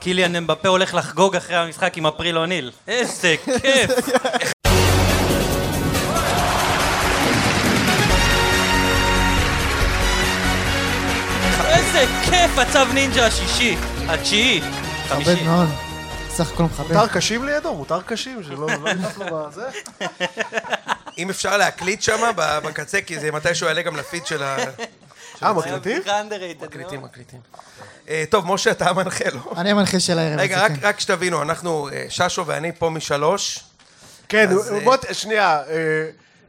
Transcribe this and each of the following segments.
קיליאן אמבפה הולך לחגוג אחרי המשחק עם אפריל אוניל. איזה כיף! איזה כיף הצו נינג'ה השישי, התשיעי, מכבד חמישי. מאוד. סך הכל מכבד. מותר קשים לידו? מותר קשים? שלא לא נכנס לו בזה? אם אפשר להקליט שם בקצה, כי זה מתישהו יעלה גם לפיד של ה... אה, מקליטים? מקליטים. מקליטים. אה, טוב, משה, אתה המנחה, לא? אני המנחה של הערב רגע, רק- כן. רק שתבינו, אנחנו, אה, ששו ואני פה משלוש. כן, אה, בוא, שנייה,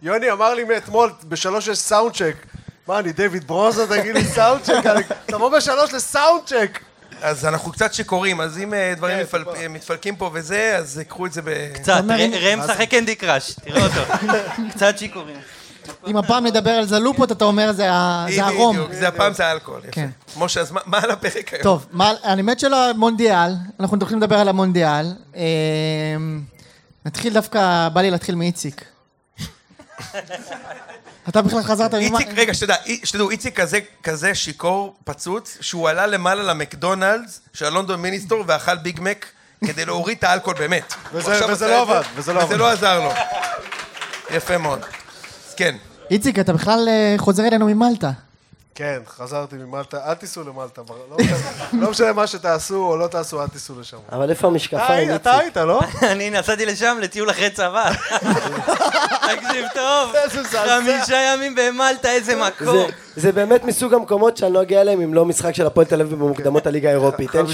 יוני אמר לי מאתמול, בשלוש יש sound check. מה, אני דיוויד ברוזה, תגיד לי sound check? תבוא בשלוש ל sound check! אז אנחנו קצת שיכורים, אז אם דברים כן, מתפלקים פה וזה, אז קחו את זה ב... קצת, ראם משחק קנדי קראש, תראה אותו. קצת שיכורים. אם הפעם נדבר על זלופות, אתה אומר זה הרום. בדיוק, זה הפעם זה האלכוהול, יפה. כן. משה, אז מה- על הפרק היום? טוב, מה- האמת של המונדיאל, אנחנו הולכים לדבר על המונדיאל. אמ, נתחיל דווקא, בא לי להתחיל מאיציק. אתה בכלל חזרת ממה... איציק, רגע, שתדע, שתדעו, איציק כזה, כזה שיכור, פצוץ, שהוא עלה למעלה למקדונלדס של הלונדון מיניסטור ואכל ביג מק כדי להוריד את האלכוהול באמת. וזה- וזה לא עבד, וזה לא וזה עבד. לא עזר לו. יפה מאוד. כן, איציק, אתה בכלל אה, חוזר אלינו ממלטה. כן, חזרתי ממלטה, אל תיסעו למלטה, לא משנה- לא משנה מה שתעשו או לא תעשו, אל תיסעו לשם. אבל איפה המשקפיים, אתה היית, לא? אני נסעתי לשם לטיול אחרי צבא. תקשיב טוב. חמישה ימים במלטה, איזה זה, מקום. זה באמת מסוג המקומות שאני לא אגיע אליהם אם לא משחק של הפועל תל אביב במוקדמות הליגה האירופית. אין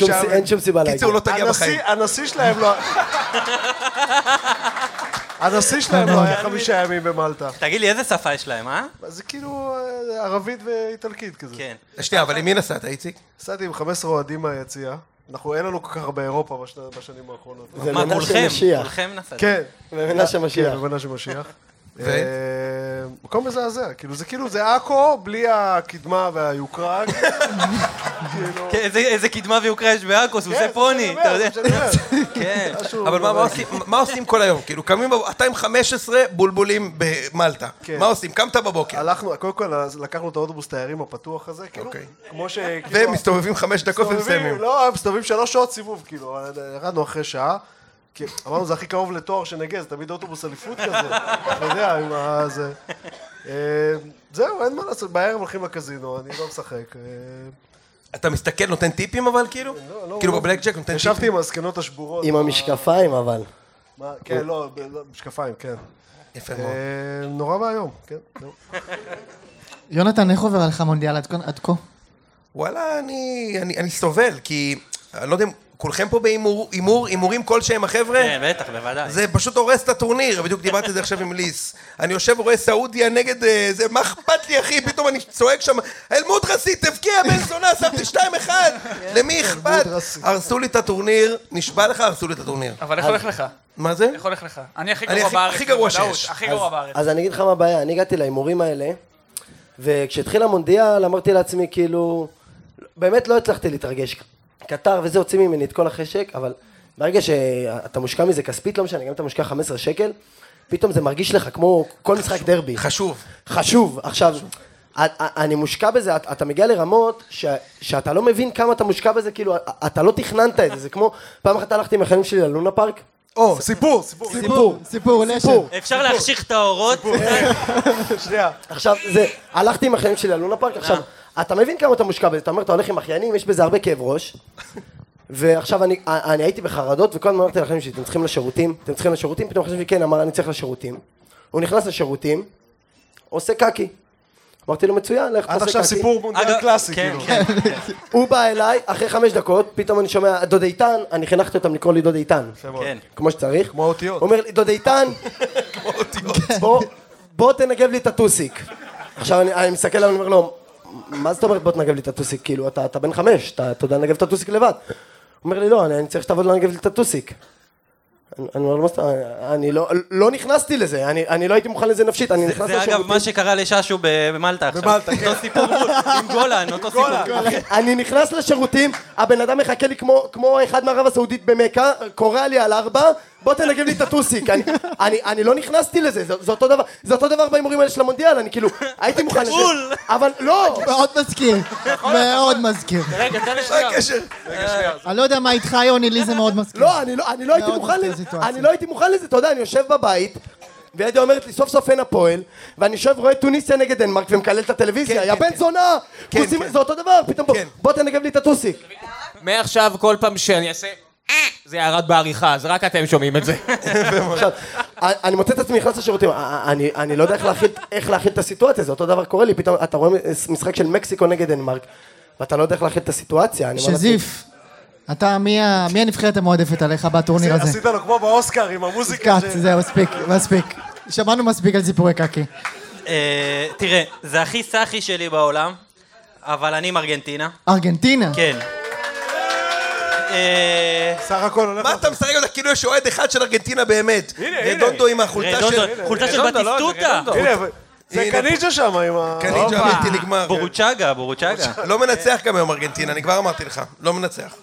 שום, סיבה להגיע. קיצור, לא תגיע בחיים. הנשיא שלהם לא... הנשיא שלהם לא היה חמישה ימים במלטה. תגיד לי, איזה שפה יש להם, אה? זה כאילו אה, ערבית ואיטלקית כזה. כן. שנייה, אבל עם מי נסעת, איציק? נסעתי עם 15 אוהדים מהיציאה. אנחנו, אין לנו כל כך הרבה אירופה בשני- בשנים האחרונות. זה מה, מנשה? משיח. כולכם נסעתם? כן. ומנשה משיח. כן, ומנשה משיח. אה, מקום מזעזע, כאילו זה כאילו זה עכו בלי הקדמה והיוקרה. כאילו, כן, איזה- קדמה ויוקרה יש בעכו, כן, הוא עושה זה פוני, אתה יודע. זה. כן. אבל מה- עושים- כל היום? כאילו, קמים, אתה עם 15 בולבולים במלטה. כן. מה עושים? קמת בבוקר. הלכנו, קודם כל לקחנו את האוטובוס תיירים הפתוח הזה, כאילו, אוקיי. כמו ש... כאילו, ומסתובבים חמש דקות ומסיימים. לא, מסתובבים שלוש שעות סיבוב, כאילו, ירדנו אחרי שעה. כי אמרנו, זה הכי קרוב לתואר שנגז, תמיד אוטובוס אליפות כזה, אתה יודע, עם ה... זה... אה, זהו, אין מה לעשות, בערב הולכים לקזינו, אני לא משחק. אה, אתה מסתכל, נותן טיפים אבל, כאילו? לא, לא, כאילו. בבלק ג'ק נותן ישבתי טיפים. עם הזקנות השבורות. עם המשקפיים אבל. מה- כן, לא, לא, משקפיים, כן. יפה אה, מאוד. נורא ואיום, כן. יונתן, איך עובר עליך המונדיאל עד כה- עד כה? וואלה, אני, אני, אני סובל, כי אני לא יודע אם כולכם פה בהימור, הימור, הימורים כלשהם, החבר'ה? כן, בטח, בוודאי. זה פשוט הורס את הטורניר, בדיוק דיברתי על זה עכשיו עם ליס. אני יושב ורואה סעודיה נגד אה, זה, מה אכפת לי אחי, פתאום אני צועק שם, אל-מודרסי, תבקיע בן זונה, שמתי 2-1, למי אכפת? הרסו לי את הטורניר, נשבע לך, הרסו לי את הטורניר. אבל איך הולך לך? מה זה? איך הולך לך? אני הכי אני גרוע בארץ. הכי גרוע שיש. הכי גרוע בארץ. אז אני אגיד לך מה הבעיה, אני הגעתי להימורים האלה, וכשהתחיל המונדיאל אמרתי לעצמי כאילו, באמת לא הצלחתי להתרגש. קטר וזה הוציא ממני את כל החשק, אבל ברגע שאתה מושקע מזה כספית, לא משנה, גם אם אתה מושקע 15 שקל, פתאום זה מרגיש לך כמו כל משחק דרבי. חשוב. חשוב. עכשיו, אני מושקע בזה, אתה- מגיע לרמות ש- שאתה לא מבין כמה אתה מושקע בזה, כאילו, אתה לא תכננת את זה, זה כמו, פעם אחת הלכתי עם החיילים שלי ללונה פארק, או, סיפור, סיפור. סיפור, סיפור, לשם. אפשר להחשיך את האורות? שנייה. עכשיו, זה, הלכתי עם החיילים שלי ללונה פארק, עכשיו, אתה מבין כמה אתה מושקע בזה, אתה אומר, אתה הולך עם אחיינים, יש בזה הרבה כאב ראש, ועכשיו אני, אני הייתי בחרדות, וכל הזמן אמרתי לחיילים שלי, אתם צריכים לשירותים, אתם צריכים לשירותים, פתאום חשבתי, כן, אמר, אני צריך לשירותים. הוא נכנס לשירותים, עושה קקי. אמרתי לו, מצוין, לך עד תעשה עכשיו קקי. סיפור מונדיאל קלאסי, כן, כאילו. כן. הוא בא אליי, אחרי חמש דקות, פתאום אני שומע, דוד איתן, אני חינכתי אותם לקרוא לי דוד איתן. כן. כמו שצריך. כמו האותיות. הוא אומר לי, דוד איתן, בוא, בוא תנגב לי את הטוסיק. עכשיו אני, אני מסתכל עליו, אני אומר לו, מה זאת אומרת בוא תנגב לי את הטוסיק? כאילו, אתה, אתה בן חמש, אתה, אתה יודע לנגב את הטוסיק לבד. אומר לי, לא, אני, אני צריך שתעבוד לנגב לי את הטוסיק. אני- אני אומר? אני לא- לא נכנסתי לזה, אני אני לא הייתי מוכן לזה נפשית, אני נכנס זה אגב לשירותים. מה שקרה לששו במלטה עכשיו. במלטה, כן. אותו סיפור מול- עם גולן, אותו סיפור. אני נכנס לשירותים, הבן אדם מחכה לי כמו, כמו אחד מערב הסעודית במכה, קורא לי על ארבע, בוא תנגב לי את הטוסיק. אני, אני, אני לא נכנסתי לזה, זה, זה אותו דבר, זה אותו דבר בהימורים האלה של המונדיאל, אני כאילו, הייתי מוכן לזה. אבל לא, מאוד מזכיר, מאוד מזכיר. רגע, תן לי מה שנייה. הקשר? אני לא יודע מה איתך, יוני, לי זה מאוד מזכיר. לא, אני לא, אני לא הייתי מאוד מוכן לזה, סיטואציה. אני לא הייתי מוכן לזה, אתה יודע, אני יושב בבית, וידי אומרת לי סוף סוף אין הפועל, ואני יושב רואה טוניסיה נגד דנמרק ומקלל את הטלוויזיה, כן, יא כן, בן כן. זונה, כוסים-. זה אותו דבר, פתאום בוא-. בוא תנגב לי את הטוסיק. מעכשיו כל פעם שאני אעשה... "אה", זה ירד בעריכה, אז רק אתם שומעים את זה. עכשיו, אני מוצא את עצמי נכנס לשירותים, אני, אני לא יודע איך להכיל, איך להכיל את הסיטואציה, זה אותו דבר קורה לי, פתאום אתה רואה משחק של מקסיקו נגד דנמרק, ואתה לא יודע איך להכיל את הסיטואציה. שזיף, אתה, מי ה- מי הנבחרת המועדפת עליך בטורניר הזה? עשית לו כמו באוסקר עם המוזיקה. קאט, זהו, מספיק, מספיק. שמענו מספיק על סיפורי קקי. אה, תראה, זה הכי סאחי שלי בעולם, אבל אני עם ארגנטינה. ארגנטינה. כן. אה, סך הכל הולך... מה אתה משחק אותה כאילו יש אוהד אחד של ארגנטינה באמת? רדונדו עם החולצה של... חולצה של לא, בטיסטוטה. הנה, זה הנה, קניג'ה שם עם ה... קניג'ה בלתי נגמר. בורוצ'אגה, בורוצ'אגה. לא מנצח גם היום ארגנטינה, אני כבר אמרתי לך. לא מנצח.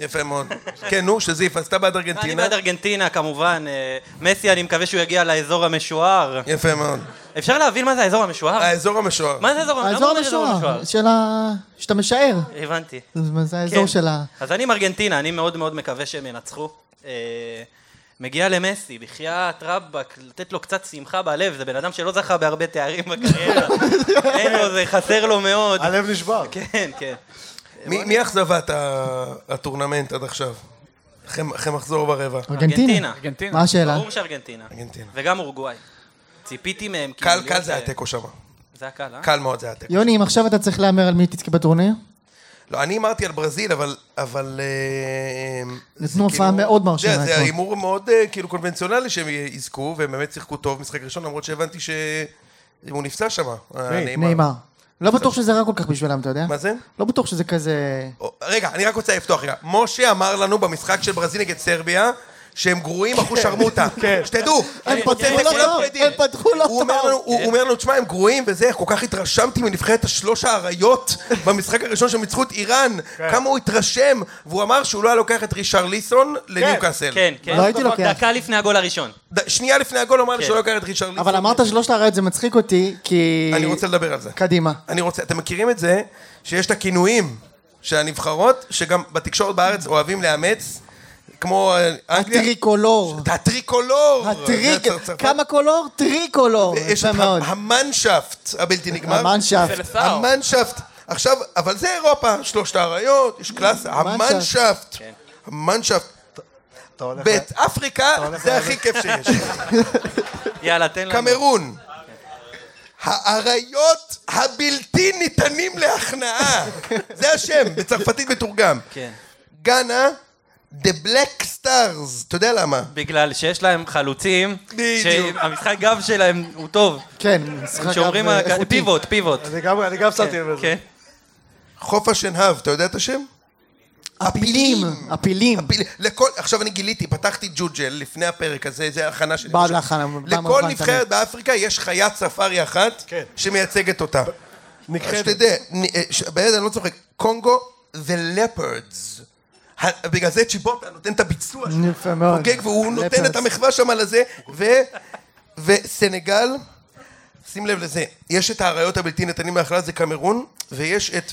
יפה מאוד. כן, נו, שזיף, אז אתה בעד אני ארגנטינה? בעד ארגנטינה כמובן, אה, מסי אני מקווה שהוא יגיע לאזור המשוער. יפה מאוד. אפשר להבין מה זה האזור המשוער? האזור המשוער. מה זה אזור האזור למה זה אזור המשוער, של ה... שאתה משער. הבנתי. זה זה האזור כן. של ה... אז אני עם ארגנטינה, אני מאוד מאוד מקווה שהם ינצחו. אה, מגיע למסי, בחייאת רבאק, לתת לו קצת שמחה בלב, זה בן אדם שלא זכה בהרבה תארים בקריירה. אין לו, זה חסר לו מאוד. הלב נשבר. כן, כן. מי מי אכזבת הטורנמנט עד עכשיו? אחרי מחזור ורבע. ארגנטינה. ארגנטינה. מה השאלה? ברור שארגנטינה. ארגנטינה. וגם אורוגוואי. ציפיתי מהם. קל, כאילו קל להיות, זה היה אה, תיקו שם. זה היה קל, אה? קל מאוד זה היה תיקו. יוני, אם עכשיו אתה צריך להמר על מי תזכה בטורניר? לא, אני הימרתי על ברזיל, אבל... אבל... אה, נתנו הופעה כאילו- מאוד מרשימה זה-. הימור מאוד אה, כאילו קונבנציונלי שהם יזכו, והם באמת שיחקו טוב משחק ראשון, למרות שהבנתי שהוא נפצע שם. נעימה. לא בטוח שזה רע כל כך בשבילם, אתה יודע? מה זה? לא בטוח שזה כזה... רגע, אני רק רוצה לפתוח רגע. משה אמר לנו במשחק של ברזיל נגד סרביה, שהם גרועים אחוז שרמוטה. שתדעו. הם פתחו לא טוב, יודעים. הם פתחו לא הוא אומר טוב. לנו, הוא אומר לנו, תשמע, הם גרועים וזה, כל כך התרשמתי מנבחרת השלוש האריות במשחק הראשון שהם ניצחו את איראן, כמה הוא התרשם, והוא אמר שהוא לא היה לוקח את רישרליסון לניוקאסל. כן, כן. לא הייתי לוקח. דקה לפני הגול הראשון. שנייה לפני הגול הוא אמר לי כן. שהוא לא לוקח את רישר ליסון. אבל אמרת שלושת האריות זה מצחיק אותי, כי... אני רוצה לדבר על זה. קדימה. אני רוצה, אתם מכירים את זה שיש את הכינויים של הנבחרות, שגם בתקשורת בארץ אוהבים לאמץ, כמו אה. הטריקולור. הטריקולור. הטריק... כמה קולור? טריקולור. יש את מאוד. ה- המנשאפט הבלתי נגמר. המנשאפט. המנשאפט. עכשיו, אבל זה אירופה, שלושת האריות, יש קלאסה. המנשפט. המנשפט. המנשפט. אתה הולך... באפריקה זה הכי כיף שיש. יאללה, תן לנו. קמרון. האריות הבלתי ניתנים להכנעה. זה השם, בצרפתית מתורגם. כן. גאנה, The Black Stars. אתה יודע למה? בגלל שיש להם חלוצים, בדיוק. שהמשחק גב שלהם הוא טוב. כן, משחק שאומרים אגב, אה, איכותי. פיבוט, פיבוט. אני גם- אני גם שמתי לב לזה. כן. חוף השנהב, אתה יודע את השם? הפילים, הפילים. הפיל- לכל, עכשיו אני גיליתי, פתחתי ג'וג'ל לפני הפרק הזה, זה הכנה שלי. בעד להכנה, בא לכל מוכן נבחרת באפריקה יש חיית ספארי אחת כן. שמייצגת אותה. נכחדת. שתדע, נ- אה, ש- באמת אני לא צוחק, קונגו the leopards. בגלל זה צ'יבוטה נותן את הביצוע שלו. יפה מאוד. חוגג והוא נותן את. המחווה שם על הזה, ו... וסנגל, שים לב לזה, יש את האריות הבלתי ניתנים להכלה, זה קמרון, ויש את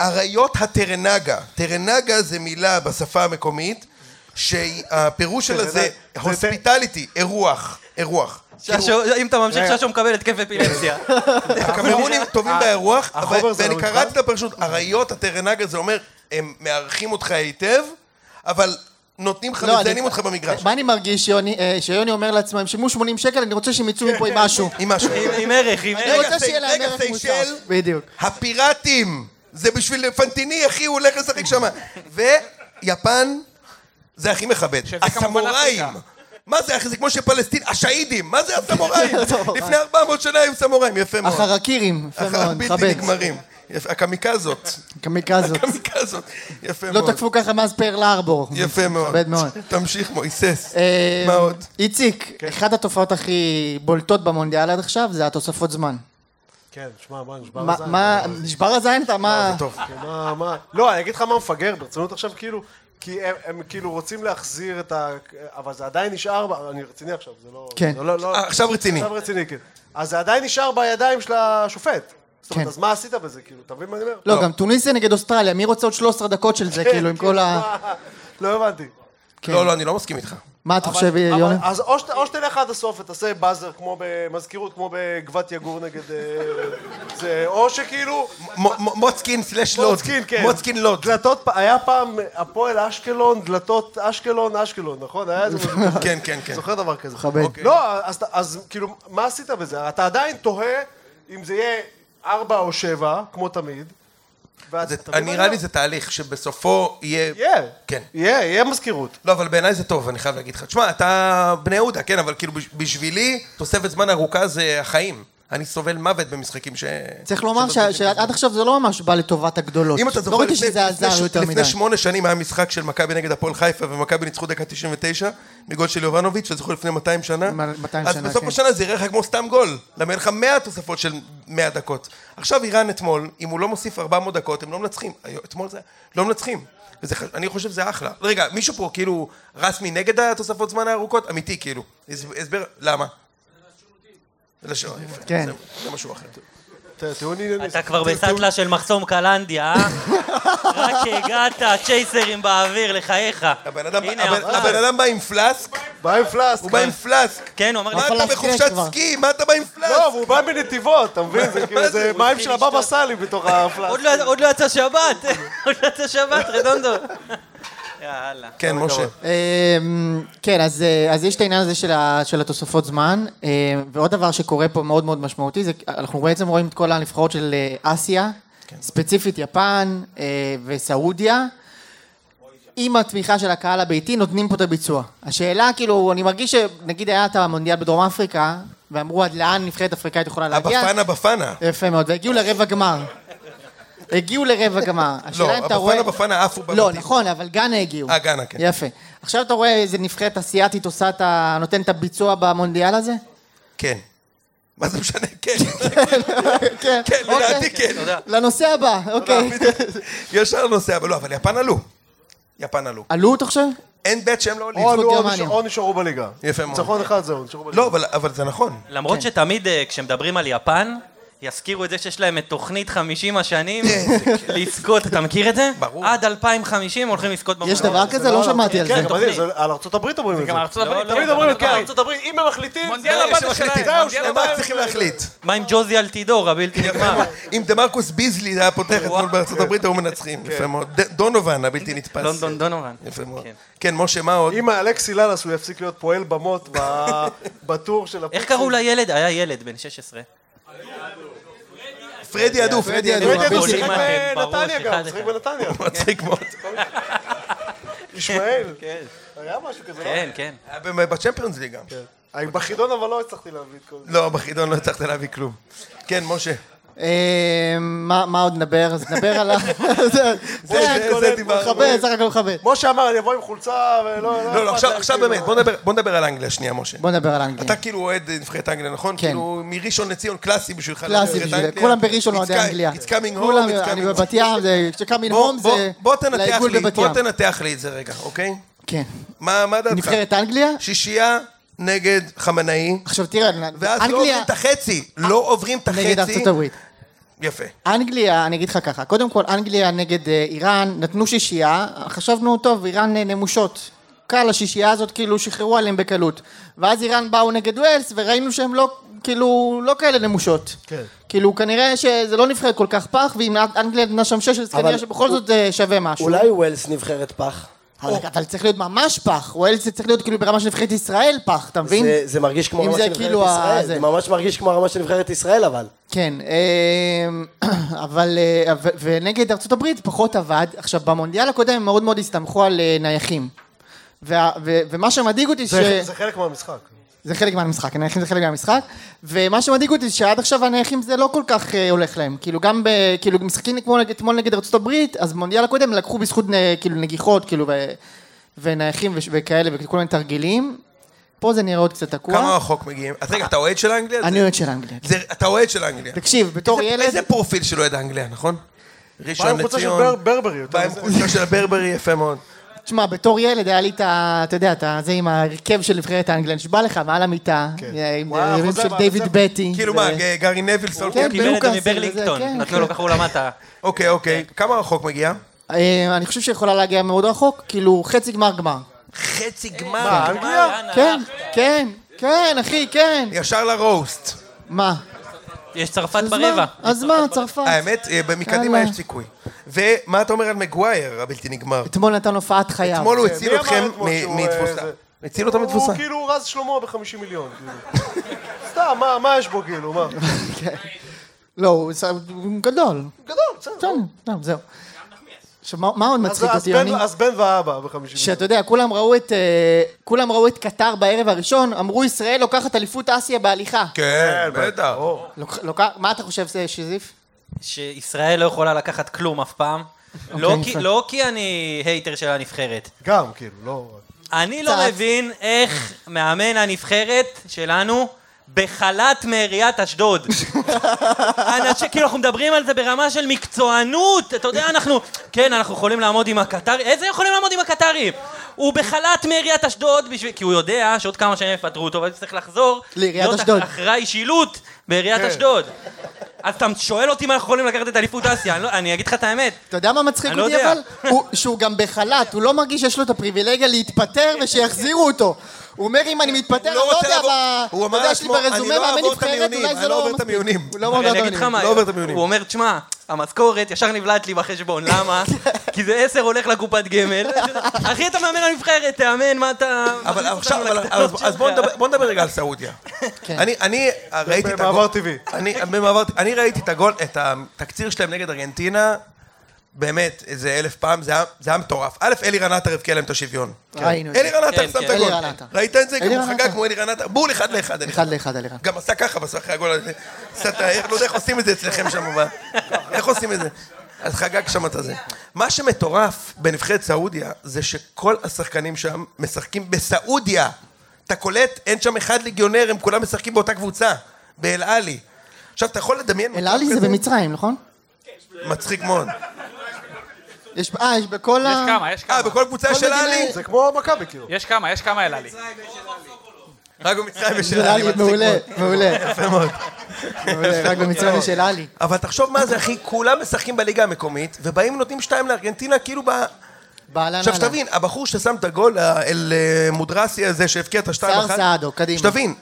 אריות הטרנגה. טרנגה זה מילה בשפה המקומית, שהפירוש שלה זה זה- הוספיטליטי, אירוח, אירוח. ששו, אם אתה ממשיך. ששו מקבל התקף אפילפסיה. הקמרונים טובים באירוח, אבל- זה ואני לא קראתי? את הפרשות, אריות הטרנגה זה אומר, הם מארחים אותך היטב, אבל נותנים לך, לא, מזיינים אני- אותך במגרש. מה אני מרגיש, יוני, אה, שיוני אומר לעצמו, הם שילמו 80 שקל, אני רוצה שהם יצאו מפה עם משהו. עם משהו. עם- עם ערך, עם אני ערך. רוצה סי- שיהיה להם רגע, ערך מוסף. סיישל. בדיוק. הפיראטים, זה בשביל פנטיני, אחי, הוא הולך לשחק שם. ויפן, זה הכי מכבד. שזה כמובן הסמוראים. אפריקה. מה זה, אחי? זה כמו שפלסטין, השהידים, מה זה הסמוראים? לפני 400 שנה היו סמוראים, יפה מאוד. החרקירים, יפה אחר- מאוד, בלתי מכבד. נגמרים. הקמיקזות. קמיקזות. הקמיקזות. יפה לא מאוד. תקפו ככה מאז פרל ארבור. יפה מאוד. מכבד מאוד. תמשיך מויסס. אה, מה עוד? איציק, אחת התופעות הכי בולטות במונדיאל עד עכשיו זה התוספות זמן. כן, שמע, מה, נשבר הזין? מה, נשבר הזין? אתה מה... זה טוב. כן, מה, מה? לא, אני אגיד לך מה מפגר, ברצינות עכשיו, כאילו, כי הם, הם כאילו רוצים להחזיר את ה... אבל זה עדיין נשאר, אני רציני עכשיו, זה לא... כן. זה לא, לא, אה, עכשיו רציני. עכשיו רציני, כן. אז זה עדיין נשאר בידיים של השופט. זאת אומרת, כן. אז מה עשית בזה, כאילו, אתה מבין מה אני אומר? לא, גם טוניסיה נגד אוסטרליה, מי רוצה עוד 13 דקות של זה, כאילו, עם כל ה... לא הבנתי. כן. לא, לא, אני לא מסכים איתך. מה אתה חושב, יוני? אז או שת- או שתלך עד הסוף ותעשה באזר כמו במזכירות, כמו בגבת יגור נגד... אה, זה, או שכאילו... מוצקין סלש לוד. מוצקין, כן. מוצקין לוד. דלתות, היה פעם הפועל אשקלון, דלתות אשקלון, אשקלון, נכון? היה איזה. כן, כן, כן. זוכר דבר כזה. מכבד. לא, אז, אז כאילו, מה עשית בזה? אתה עדיין תוהה אם זה יהיה ארבע או שבע, כמו תמיד. זה- נראה אני לי זה תהליך שבסופו יהיה... יהיה. כן. יהיה, יהיה מזכירות. לא, אבל בעיניי זה טוב, אני חייב להגיד לך. תשמע, אתה בני יהודה, כן, אבל כאילו בש- בשבילי תוספת זמן ארוכה זה החיים. אני סובל מוות במשחקים ש... צריך לומר ש- שעד עכשיו זה לא ממש בא לטובת הגדולות. אם אתה לא זוכר, ראיתי לפני- שזה לפני עזר ש- יותר מדי. לפני שמונה שנים היה משחק של מכבי נגד הפועל חיפה, ומכבי ניצחו דקה 99, מגול של יובנוביץ', זוכר לפני 200 שנה? 200 אז שנה, בסוף כן. השנה זה יראה לך כמו סתם גול. למה אין לך 100 תוספות של 100 דקות. עכשיו איראן אתמול, אם הוא לא מוסיף 400 דקות, הם לא מנצחים. אתמול זה... לא מנצחים. וזה, אני חושב שזה אחלה. רגע, מישהו פה כאילו רסמי נגד התוספות זמן הארוכות? אמיתי, כאילו. הסב- הסבר, למה? זה לשון, יפה. כן. זה- משהו אחר. ת- טיעון ענייני. אתה כבר בסטלה של מחסום קלנדיה, אה? רק הגעת, צ'ייסרים באוויר, לחייך. הבן אדם, בא עם פלאסק, בא עם פלאסק. הוא בא עם פלאסק. כן, הוא אמר לי, מה אתה בחופשת. סקי? מה אתה בא עם פלאסק? לא, והוא בא מנתיבות, אתה מבין? זה כאילו, זה מים של הבבא סאלי בתוך הפלאסק. עוד לא- עוד לא יצא שבת, עוד לא יצא שבת, רדונדו. יאללה. כן, משה. אמ, כן, אז, אה, אז יש את העניין הזה של, התוספות זמן, אה, ועוד דבר שקורה פה מאוד מאוד משמעותי, זה אנחנו בעצם רואים את כל הנבחרות של אה, אסיה, ספציפית יפן וסעודיה. עם התמיכה של הקהל הביתי נותנים פה את הביצוע. השאלה כאילו, אני מרגיש שנגיד היה את המונדיאל בדרום אפריקה, ואמרו עד לאן נבחרת אפריקאית יכולה להגיע. הבפנה בפנה. יפה מאוד, והגיעו לרבע גמר. הגיעו לרבע גמר. השאלה לא, אם אתה רואה... הבפנה בפנה עפו בבתים. לא, נכון, אבל גאנה הגיעו. אה, גאנה, כן. יפה. עכשיו אתה רואה איזה נבחרת אסיאתית עושה את ה... נותן את הביצוע במונדיאל הזה? כן. מה זה משנה? כן. כן. כן, אוקיי. לדעתי כן. לנושא הבא, אוקיי. ישר נוסע, אבל לא, אבל יפן עלו. יפן עלו. עלו אתה חושב? אין בית שהם לא עולים. או עלו או נשארו בליגה. יפה מאוד. ניצחון אחד זהו, נשארו בליגה. לא, אבל- זה נכון. למרות שתמיד אה, כשמדברים על יפן, יזכירו את זה שיש להם את תוכנית 50 השנים לזכות, אתה מכיר את זה? ברור. עד 2050 הולכים לזכות יש במונדיאל. דבר כזה? לא שמעתי על כן, זה. גם אני, זה- על ארצות הברית אומרים את זה. גם ארצות הברית. לא, תמיד לא, אומרים, לא, כן, לא. ארצות הברית, אם הם מחליטים, מונדיאל זה- הבא זה שלהם. זהו, הם צריכים להחליט. מה עם ג'וזי אלטידור, הבלתי נגמר? אם דמרקוס ביזלי היה פותח אתמול בארצות הברית, היו מנצחים. יפה מאוד. דונובן הבלתי נתפס. לונדון דונובן. יפה מאוד. כן. כן, משה, מה עוד? אם אלכסי ללאס הוא יפסיק להיות פועל במות בטור של איך קראו לילד? היה ילד בן 16. פרדי אדו, פרדי אדו. פרדי עולים שיחק בנתניה גם, שיחק. בנתניה. מצחיק מאוד. ישמעאל. כן. היה משהו כזה, לא? כן, כן. היה בצ'מפיונס ליג גם. אני בחידון אבל לא הצלחתי להביא את כל זה. לא, בחידון לא הצלחת להביא כלום. כן, משה. אה, מה מה עוד נדבר? אז נדבר על ה... זה- זה- זה- זה דיברנו. מכבד, סך הכל מכבד. משה אמר, אני אבוא עם חולצה ולא... לא, לא, אכפת עכשיו כאילו. באמת, בוא נדבר- על אנגליה שנייה, משה. בוא נדבר על אנגליה. אתה כאילו אוהד נבחרת אנגליה, נכון? כן. כאילו מראשון לציון קלאסי בשבילך. קלאסי נבחרת בשביל אנגליה. כולם בראשון אוהדי אנגליה. It's coming home, אני בבת ים, בוא- הום זה בוא תנתח לי, בוא. תנתח לי את זה רגע, אוקיי? כן. מה דעתך? נבחרת אנגליה? שישייה נגד חמנאי, עכשיו תראה, ואז לא אנגליה עוברים את החצי, לא עוברים את נגד החצי. ארצות הברית. יפה. אנגליה, אני אגיד לך ככה, קודם כל אנגליה נגד אה, איראן, נתנו שישייה, חשבנו טוב, איראן אה, נמושות. קל, השישייה הזאת כאילו שחררו עליהם בקלות. ואז איראן באו נגד ווילס, וראינו שהם לא, כאילו, לא כאלה נמושות. כן. כאילו, כנראה שזה לא נבחרת כל כך פח, ואם אנגליה נתנה שם שש, אז אבל כנראה שבכל זאת זה שווה משהו. אולי ווילס נבחרת פח. אבל, צריך להיות ממש פח, ווילס זה צריך להיות כאילו ברמה של נבחרת ישראל פח, אתה מבין? זה, זה מרגיש כמו זה של נבחרת כאילו ישראל, זה. זה ממש מרגיש כמו הרמה של נבחרת ישראל אבל. כן, אמ, אבל, אה, ונגד ארצות הברית פחות עבד. עכשיו, במונדיאל הקודם הם מאוד מאוד הסתמכו על אה, נייחים. וה- ו- ומה שמדאיג אותי ש... זה זה חלק מהמשחק. זה חלק מהמשחק, הנייחים זה חלק מהמשחק, ומה שמדאיג אותי זה שעד עכשיו הנייחים זה לא כל כך אה, הולך להם, כאילו גם ב... כאילו משחקים כמו אתמול נגד הברית, אז במונדיאל הקודם לקחו בזכות נ- כאילו נגיחות, כאילו, ו... ונייחים וש- וכאלה, וכל מיני תרגילים, פה זה נראה עוד קצת תקוע. כמה רחוק מגיעים? אז רגע, אתה אוהד של אנגליה? אני אוהד של אנגליה. זה- אתה אוהד של אנגליה. תקשיב, בתור ילד, איזה פרופיל של אוהד אנגליה, נכון? בא ראשון עם חולצה של לציון. בר- ברברי. בא עם. חולצה של הברברי, יפה מאוד. תשמע, בתור ילד היה לי את ה... אתה יודע, את ה- זה עם ההרכב של נבחרת האנגליה, נשבע לך, מעל המיטה, כן. אה, עם אירועים חוזר של דיוויד בטי. כאילו מה, גארי נביל סולקר? כן, וזה, כן, נתנו לו ככה הוא למטה. אוקיי, אוקיי. כמה רחוק מגיע? אה, אני חושב שיכולה להגיע מאוד רחוק, כאילו חצי גמר גמר. חצי מה, גמר. אנגליה? כן, כן, כן, אחי, כן. ישר לרוסט. מה? יש צרפת אז ברבע. מה? אז מה, צרפת? האמת, אה, מקדימה יאללה. יש סיכוי. ומה אתה אומר על מגווייר, הבלתי נגמר? אתמול נתן הופעת חייו. אתמול הוא כן, הציל מי אמר אתכם אתמול מ- שהוא, אה, מתבוסה. זה- הציל אותו מתבוסה. הוא כאילו רז שלמה ב-50 מיליון. כאילו. סתם, מה- מה יש בו כאילו, מה? לא, הוא ש- הוא גדול. גדול, בסדר. בסדר, טוב, זהו. עכשיו, מה מה עוד אז- מצחיק אז אותי, בן- יוני? אז בן ואבא ב-50 מיליון. שאתה יודע, כולם ראו את, אה, כולם ראו את קטר בערב הראשון, אמרו ישראל לוקחת אליפות אסיה בהליכה. כן, בטח. ברור. לוק- לוקח- מה אתה חושב, זה, שזיף? שישראל לא יכולה לקחת כלום אף פעם. לא כי-. לא כי אני הייטר של הנבחרת. גם, כאילו, לא... אני לא. מבין איך מאמן הנבחרת שלנו בחל"ת מעיריית אשדוד. אנשים, כאילו, אנחנו מדברים על זה ברמה של מקצוענות. אתה יודע, אנחנו... כן, אנחנו יכולים לעמוד עם הקטרים. איזה יכולים לעמוד עם הקטרים? הוא בחל"ת מעיריית אשדוד, בשביל... כי הוא יודע שעוד כמה שנים יפטרו אותו, ואז הוא צריך לחזור... לעיריית להיות אשדוד. אחראי שילוט בעיריית כן. אשדוד. אז אתה שואל אותי אם אנחנו יכולים לקחת את אליפות אסיה, אני, לא, אני אגיד לך את האמת. אתה יודע מה מצחיק לא אותי יודע. אבל? הוא- שהוא גם בחל"ת, הוא לא מרגיש שיש לו את הפריבילגיה להתפטר ושיחזירו אותו. הוא אומר אם אני מתפטר, אני לא לא רוצה יודע מה... הוא אמר אתה יודע, יש לי לעצמו, ברזומה אני לא מאמן אעבור את נבחרת, המיונים, אולי אני זה לא לא עובר את מספיק. המיונים. הוא לא עובר את אני אגיד לך המיונים. מה, לא עובר את המיונים. הוא אומר, תשמע, המשכורת ישר נבלעת לי בחשבון, למה? כי זה עשר הולך לקופת גמל. אחי, אתה מאמן הנבחרת, תאמן, מה אתה... אבל עכשיו, אז בוא? נדבר- רגע על סעודיה. כן. אני, אני ראיתי את במעבר הגול, טבעי. אני, במעבר, אני ראיתי את הגול, את התקציר שלהם נגד ארגנטינה, באמת, איזה אלף פעם, זה היה, זה היה מטורף. א', אלירן עטר הבקיע להם את השוויון. ראינו את אלי זה. רנטר כן, שם את כן. הגול. אלירן עטר. ראית את זה? גם הוא אלירן חגג עטר. כמו אלירן עטר. בול אחד לאחד. אלירן. אחד לאחד, אלירן. גם עשה ככה בסוף אחרי הגול הזה. עשה את ה... איך- לא יודע איך עושים את זה אצלכם שם. ב- איך עושים את זה? אז חגג שם את הזה. מה שמטורף בנבחרת סעודיה, זה שכל השחקנים שם משחקים בסעודיה. אתה קולט? אין שם אחד ליגיונר, הם כולם משחקים באותה קבוצה. באל עלי. עכשיו, אתה יכול לדמיין אל-עלי זה? במצרים, נכון? מצחיק מאוד. יש, אה, יש בכל ה... יש כמה, יש אה, כמה. בכל קבוצה של מדינה- עלי? זה כמו מכבי, כאילו. יש כמה, יש כמה אל עלי. רק במצרים ושל של עלי. עלי, מצחיק מעולה, מאוד. מעולה. יפה מאוד. מעולה, רק במצרים של עלי. אבל תחשוב מה זה, אחי, כולם משחקים בליגה המקומית, ובאים ונותנים שתיים לארגנטינה, כאילו ב... באהלן עכשיו אהלן. שתבין, הבחור ששם את הגול, ה- אל אה, מודרסי הזה שהבקיע את השתיים סער אחת, סעדו, קדימה. שתבין,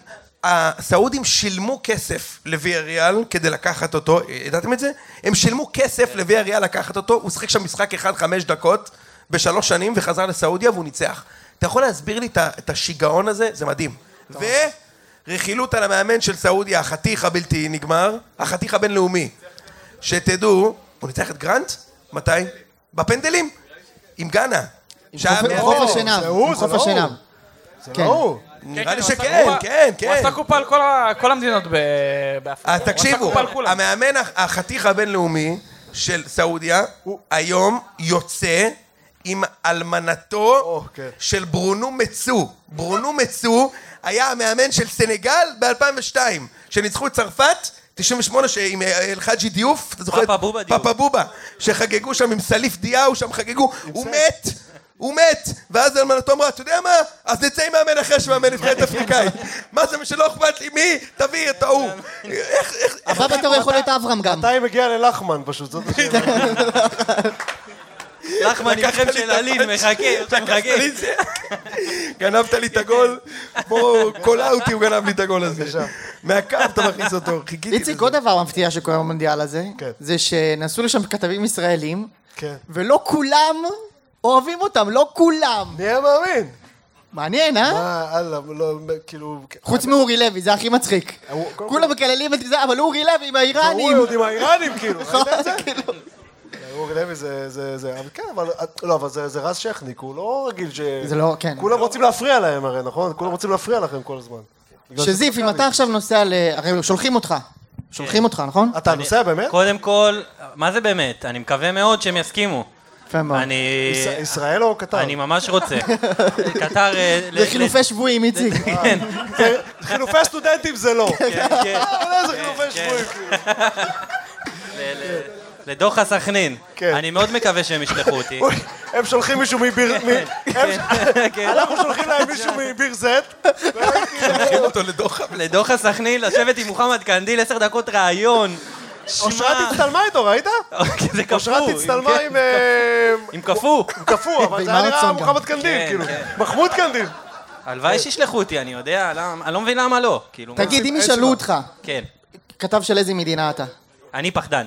הסעודים שילמו כסף לוויה ריאל כדי לקחת אותו, ידעתם את זה? הם שילמו כסף לוויה ריאל לקחת אותו, הוא שיחק שם משחק אחד חמש דקות בשלוש שנים וחזר לסעודיה והוא ניצח. אתה יכול להסביר לי את השיגעון הזה? זה מדהים. ורכילות על המאמן של סעודיה, החתיך הבלתי נגמר, החתיך הבינלאומי. שתדעו, הוא ניצח את גרנט? מתי? בפנדלים. עם גאנה. שהיה חוף- השנהב, זה הוא, עם זה חוף לא הוא. זה כן. לא הוא. נראה לי הוא עשה שכן, קופה- כן, הוא כן. עשה קופה על כל המדינות באפריקה. אה, תקשיבו. המאמן הח- החתיך הבינלאומי של סעודיה, הוא היום יוצא עם אלמנתו או, כן. של ברונו מצו. ברונו מצו היה המאמן של סנגל ב-2002, שניצחו את צרפת. 98 ש- עם אה, אלחאג'י דיוף, אתה זוכר? פאפה בובה דיוף. פאפה בובה, שחגגו שם עם סליף דיאו, שם חגגו, הוא מת, הוא מת, ואז אלמנתו אמרה, אתה יודע מה? אז נצא עם מאמן אחר שמאמן נבחרת אפריקאית. מה זה שלא אכפת לי, מי? תביא את ההוא. איך, איך, איך... הבא בתור יכול להיות אברהם גם. מתי מגיע ללחמן פשוט, זאת השאלה. לחמן איתכם לי של הפאנץ'. מחכה, מחכה. גנבת לי את הגול, בוא, קולה אותי, הוא גנב לי את הגול הזה. מהקו אתה מכניס אותו, חיכיתי איציק, לזה. עוד דבר מפתיע שקורה במונדיאל הזה, כן. זה שנסעו לשם כתבים ישראלים, כן. ולא כולם אוהבים אותם, לא כולם. מי היה מאמין? מעניין, אה? מה, אללה, לא, כאילו... חוץ מאורי לוי, זה הכי מצחיק. כולם מקללים את זה, אבל אורי לוי עם הוא האיראנים. עוד עם האיראנים, כאילו. ראית את זה? כאילו. אורי לוי זה, זה, זה, אבל כן, אבל, לא, אבל זה, זה רז שכניק, הוא לא רגיל ש... זה לא, כן. כולם רוצים להפריע להם הרי, נכון? כולם רוצים להפריע לכם כל הזמן. שזיף, אם אתה עכשיו נוסע ל... הרי שולחים אותך. שולחים אותך, נכון? אתה נוסע באמת? קודם כל, מה זה באמת? אני מקווה מאוד שהם יסכימו. יפה מאוד. אני... יש- ישראל או קטר? אני ממש רוצה. קטר... אה, זה חילופי שבויים, איציק. כן, זה- חילופי סטודנטים זה לא. כן, כן. איזה חילופי שבויים. כאילו. לדוחה סכנין. כן. אני מאוד מקווה שהם ישלחו אותי. הם שולחים מישהו מביר... הם- כן. אנחנו שולחים להם מישהו מביר זט. שולחים אותו לדוחה. לדוחה סכנין, לשבת עם מוחמד קנדיל עשר דקות ראיון. אושרת הצטלמה איתו, ראית? זה קפוא. אושרת הצטלמה כן, עם... עם קפוא. עם קפוא, אבל זה היה נראה. מוחמד קנדיל, כן, כאילו. כן. מחמוד קנדיל. הלוואי שישלחו אותי, אני יודע, אני לא מבין למה לא. כאילו? תגיד, אם ישאלו. אותך, כן. כתב של איזה מדינה אתה, אני פחדן.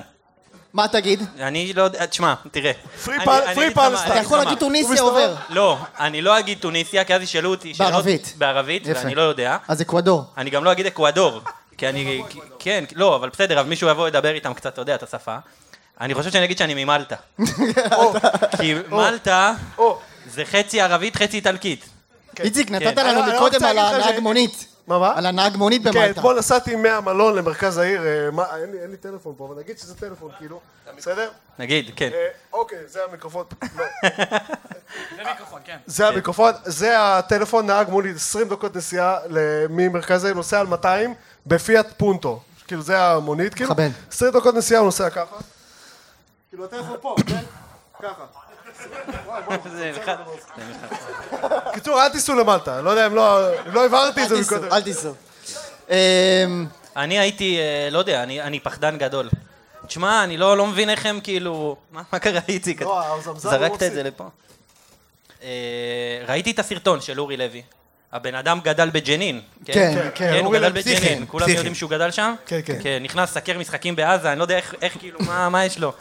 מה תגיד? אני לא יודע, תשמע, תראה. Palestine. אני אתה יכול להגיד. טוניסיה? עובר. לא, אני לא אגיד טוניסיה, כי אז ישאלו אותי שאלות... בערבית. בערבית. ואני לא יודע. אז אקוודור. אני גם לא אגיד אקוודור. כי אני... כן, לא, אבל בסדר, אז מישהו יבוא לדבר איתם קצת, אתה יודע, את השפה. אני חושב שאני אגיד שאני ממלטה. כי מלטה זה חצי ערבית, חצי איטלקית. איציק, נתת כן. לנו אני- אני מקודם רוצה על להגיד לך הנהג מונית. מה, מה? על הנהג מונית כן, במלטה. אתמול נסעתי מהמלון למרכז העיר, אה, מה, אין לי- אין לי טלפון פה, אבל נגיד שזה טלפון, כאילו, בסדר? נגיד, כן. אה, אוקיי, זה המיקרופון. לא. זה מיקרופון, כן. זה המיקרופון, זה הטלפון, נהג מולי 20 דקות נסיעה ל- ממרכז העיר, נוסע על 200 בפיאט פונטו. כאילו, זה המונית, כאילו. מכבד. 20 דקות נסיעה, הוא נוסע ככה. כאילו, הטלפון פה, כן? ככה. קיצור, אל תיסעו למלטה, לא יודע אם לא אם לא הבהרתי את זה מקודם. אל תיסעו. אמ, אני הייתי, אה, לא יודע, אני אני פחדן גדול. תשמע, אני לא לא מבין איך הם כאילו... מה מה קרה, איציק? לא, הוא זרקת. את זה לפה. אה, ראיתי את הסרטון של אורי לוי. הבן אדם גדל בג'נין. כן, כן, כן, הוא אורי גדל בג'נין. כולם פסיכי. יודעים שהוא גדל שם? כן, כן. כן, נכנס לסקר משחקים בעזה, אני לא יודע איך, איך כאילו, מה מה יש לו.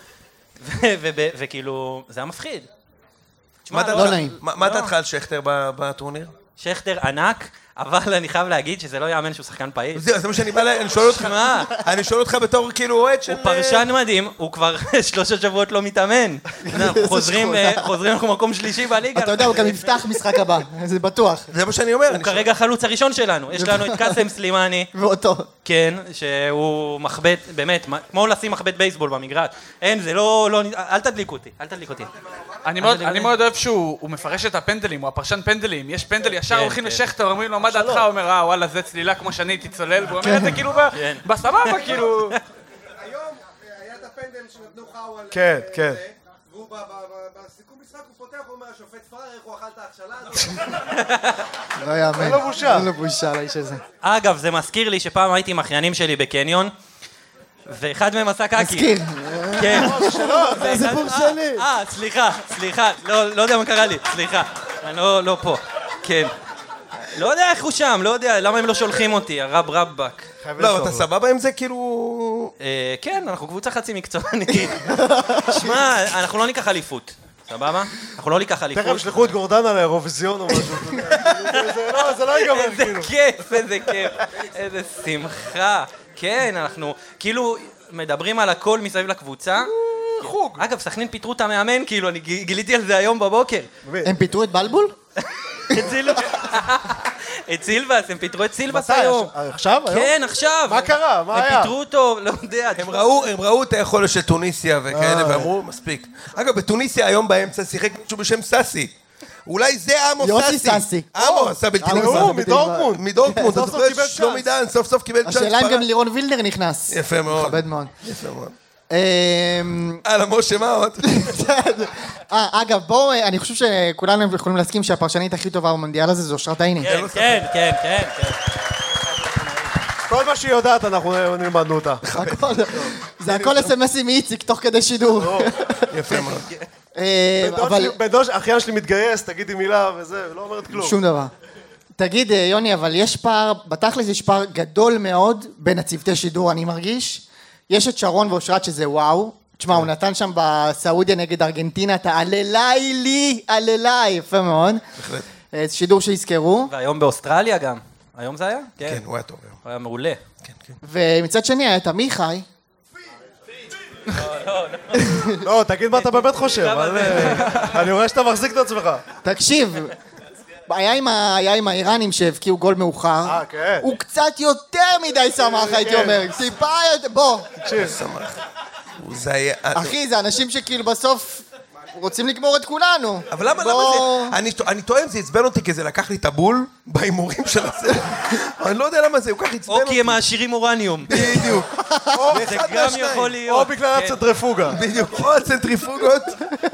וכאילו, זה היה מפחיד. מה לא- דעתך- דעתך על שכטר ב- בטורניר? שכטר ענק, אבל אני חייב להגיד שזה לא יאמן שהוא שחקן פעיל. זה זה מה שאני בא ל... אני שואל אותך, שמע, אני שואל אותך בתור כאילו אוהד של... הוא פרשן מדהים, הוא כבר שלושה שבועות לא מתאמן. אנחנו חוזרים, אה, חוזרים אנחנו מקום שלישי בליגה. אתה יודע, הוא גם יפתח משחק הבא, זה בטוח. זה מה שאני אומר. הוא אני שואל- כרגע החלוץ הראשון שלנו. יש לנו את קאסם סלימני, ואותו. כן, שהוא מחבט, באמת, מה- כמו לשים מחבט בייסבול במגרש. אין, זה לא, לא, אל תדליק אותי, אל תדליק אותי. אני מאוד, אני אוהב שהוא הוא מפרש את הפנדלים, הוא הפרשן פנדלים. יש פנדל, ישר כן, הולכים כן. לשכטר, אומרים לו, מה דעתך? הוא אומר, אה, וואלה, זה צלילה כמו שאני הייתי צולל, והוא אומר את זה כאילו ב- כן. בסבבה, כאילו... היום היה את הפנדל שנתנו חאוול. כן, כן. והוא בסיכום משחק הוא פותח, הוא אומר, השופט פראייר, איך הוא אכל את ההכשלה הזאת? לא יאמן. אין לו בושה. אין לו בושה לאיש הזה. אגב, זה מזכיר לי שפעם הייתי עם אחיינים שלי בקניון, ואחד מהם עשה קקי. מזכיר. כן. זה הסיפור שלי. אה, סליחה, סליחה, לא, לא יודע מה קרה לי, סליחה. אני לא, לא פה. כן. לא יודע איך הוא שם, לא יודע, למה הם לא שולחים אותי, הרב רבאק. לא. אתה סבבה עם זה כאילו... אה, כן, אנחנו קבוצה חצי מקצוענית. שמע, אנחנו לא ניקח אליפות, סבבה? אנחנו לא ניקח אליפות. תכף ישלחו את גורדנה לאירוויזיון או משהו. זה לא- זה לא ייגמר, איזה כאילו. כיף, איזה כיף, איזה שמחה. כן, אנחנו כאילו מדברים על הכל מסביב לקבוצה. חוג. אגב, סכנין פיטרו את המאמן, כאילו, אני גיליתי על זה היום בבוקר. הם פיטרו את בלבול? את סילבס. את סילבס, הם פיטרו את סילבס? היום. עכשיו? היום? כן, עכשיו. מה קרה? מה היה? הם פיטרו אותו, לא יודע. הם ראו, הם ראו את היכולת של טוניסיה וכאלה, ואמרו, מספיק. אגב, בטוניסיה היום באמצע שיחק מישהו בשם סאסי. אולי זה עמוס יוסי סאסי. סאסי. עמוס, עשה בלתי עמוס הוא, נגמר. סאסי. מדורטמונד. מדורטמונד, אתה סוף סוף זוכר? קיבל שלומי chance. דן סוף סוף קיבל צ'אנס. השאלה אם. גם לירון וילנר נכנס. יפה מאוד. מכבד מאוד. יפה מאוד. אמ, הלאה, משה, מה עוד? אה, אגב, בואו, אה, אני חושב שכולנו יכולים להסכים שהפרשנית הכי טובה במונדיאל הזה זו אושרת עיני. כן, כן, כן, כן, כן. כל מה שהיא יודעת, אנחנו נלמדנו אותה. זה הכל אס.אם.אסים מאיציק תוך כדי שידור. יפה מאוד. אה, בן דוד אבל אחיין שלי מתגייס, תגידי מילה וזה, לא אומרת כלום. שום דבר. תגיד, יוני, אבל יש פער, בתכלס יש פער גדול מאוד בין הצוותי שידור, אני מרגיש. יש את שרון ואושרת שזה וואו. תשמע, הוא נתן שם בסעודיה נגד ארגנטינה את האללי לי, אללי, יפה מאוד. אה, זה שידור שיזכרו. והיום באוסטרליה גם. היום זה היה? כן, כן. הוא היה טוב היום. הוא היה מעולה. כן, כן. ומצד שני היה את עמיחי, לא, תגיד מה אתה באמת חושב. אה, אני רואה שאתה מחזיק את עצמך. תקשיב, היה עם, ה... היה עם האיראנים שהבקיעו גול מאוחר. אה, כן. הוא קצת יותר מדי שמח, הייתי אומר. טיפה יותר... בוא. זה היה... אחי, זה אנשים שכאילו בסוף רוצים לגמור את כולנו. אבל למה, למה בוא- זה... אני, אני טוען זה עצבן אותי כי זה לקח לי את הבול בהימורים של הסרט. אני לא יודע למה זה, כל כך עצבן או אותי. כי הם מעשירים אורניום. בדיוק. או אחד מהשניים. יכול להיות. או בגלל כן. הצנטריפוגה. בדיוק. או הצנטריפוגות.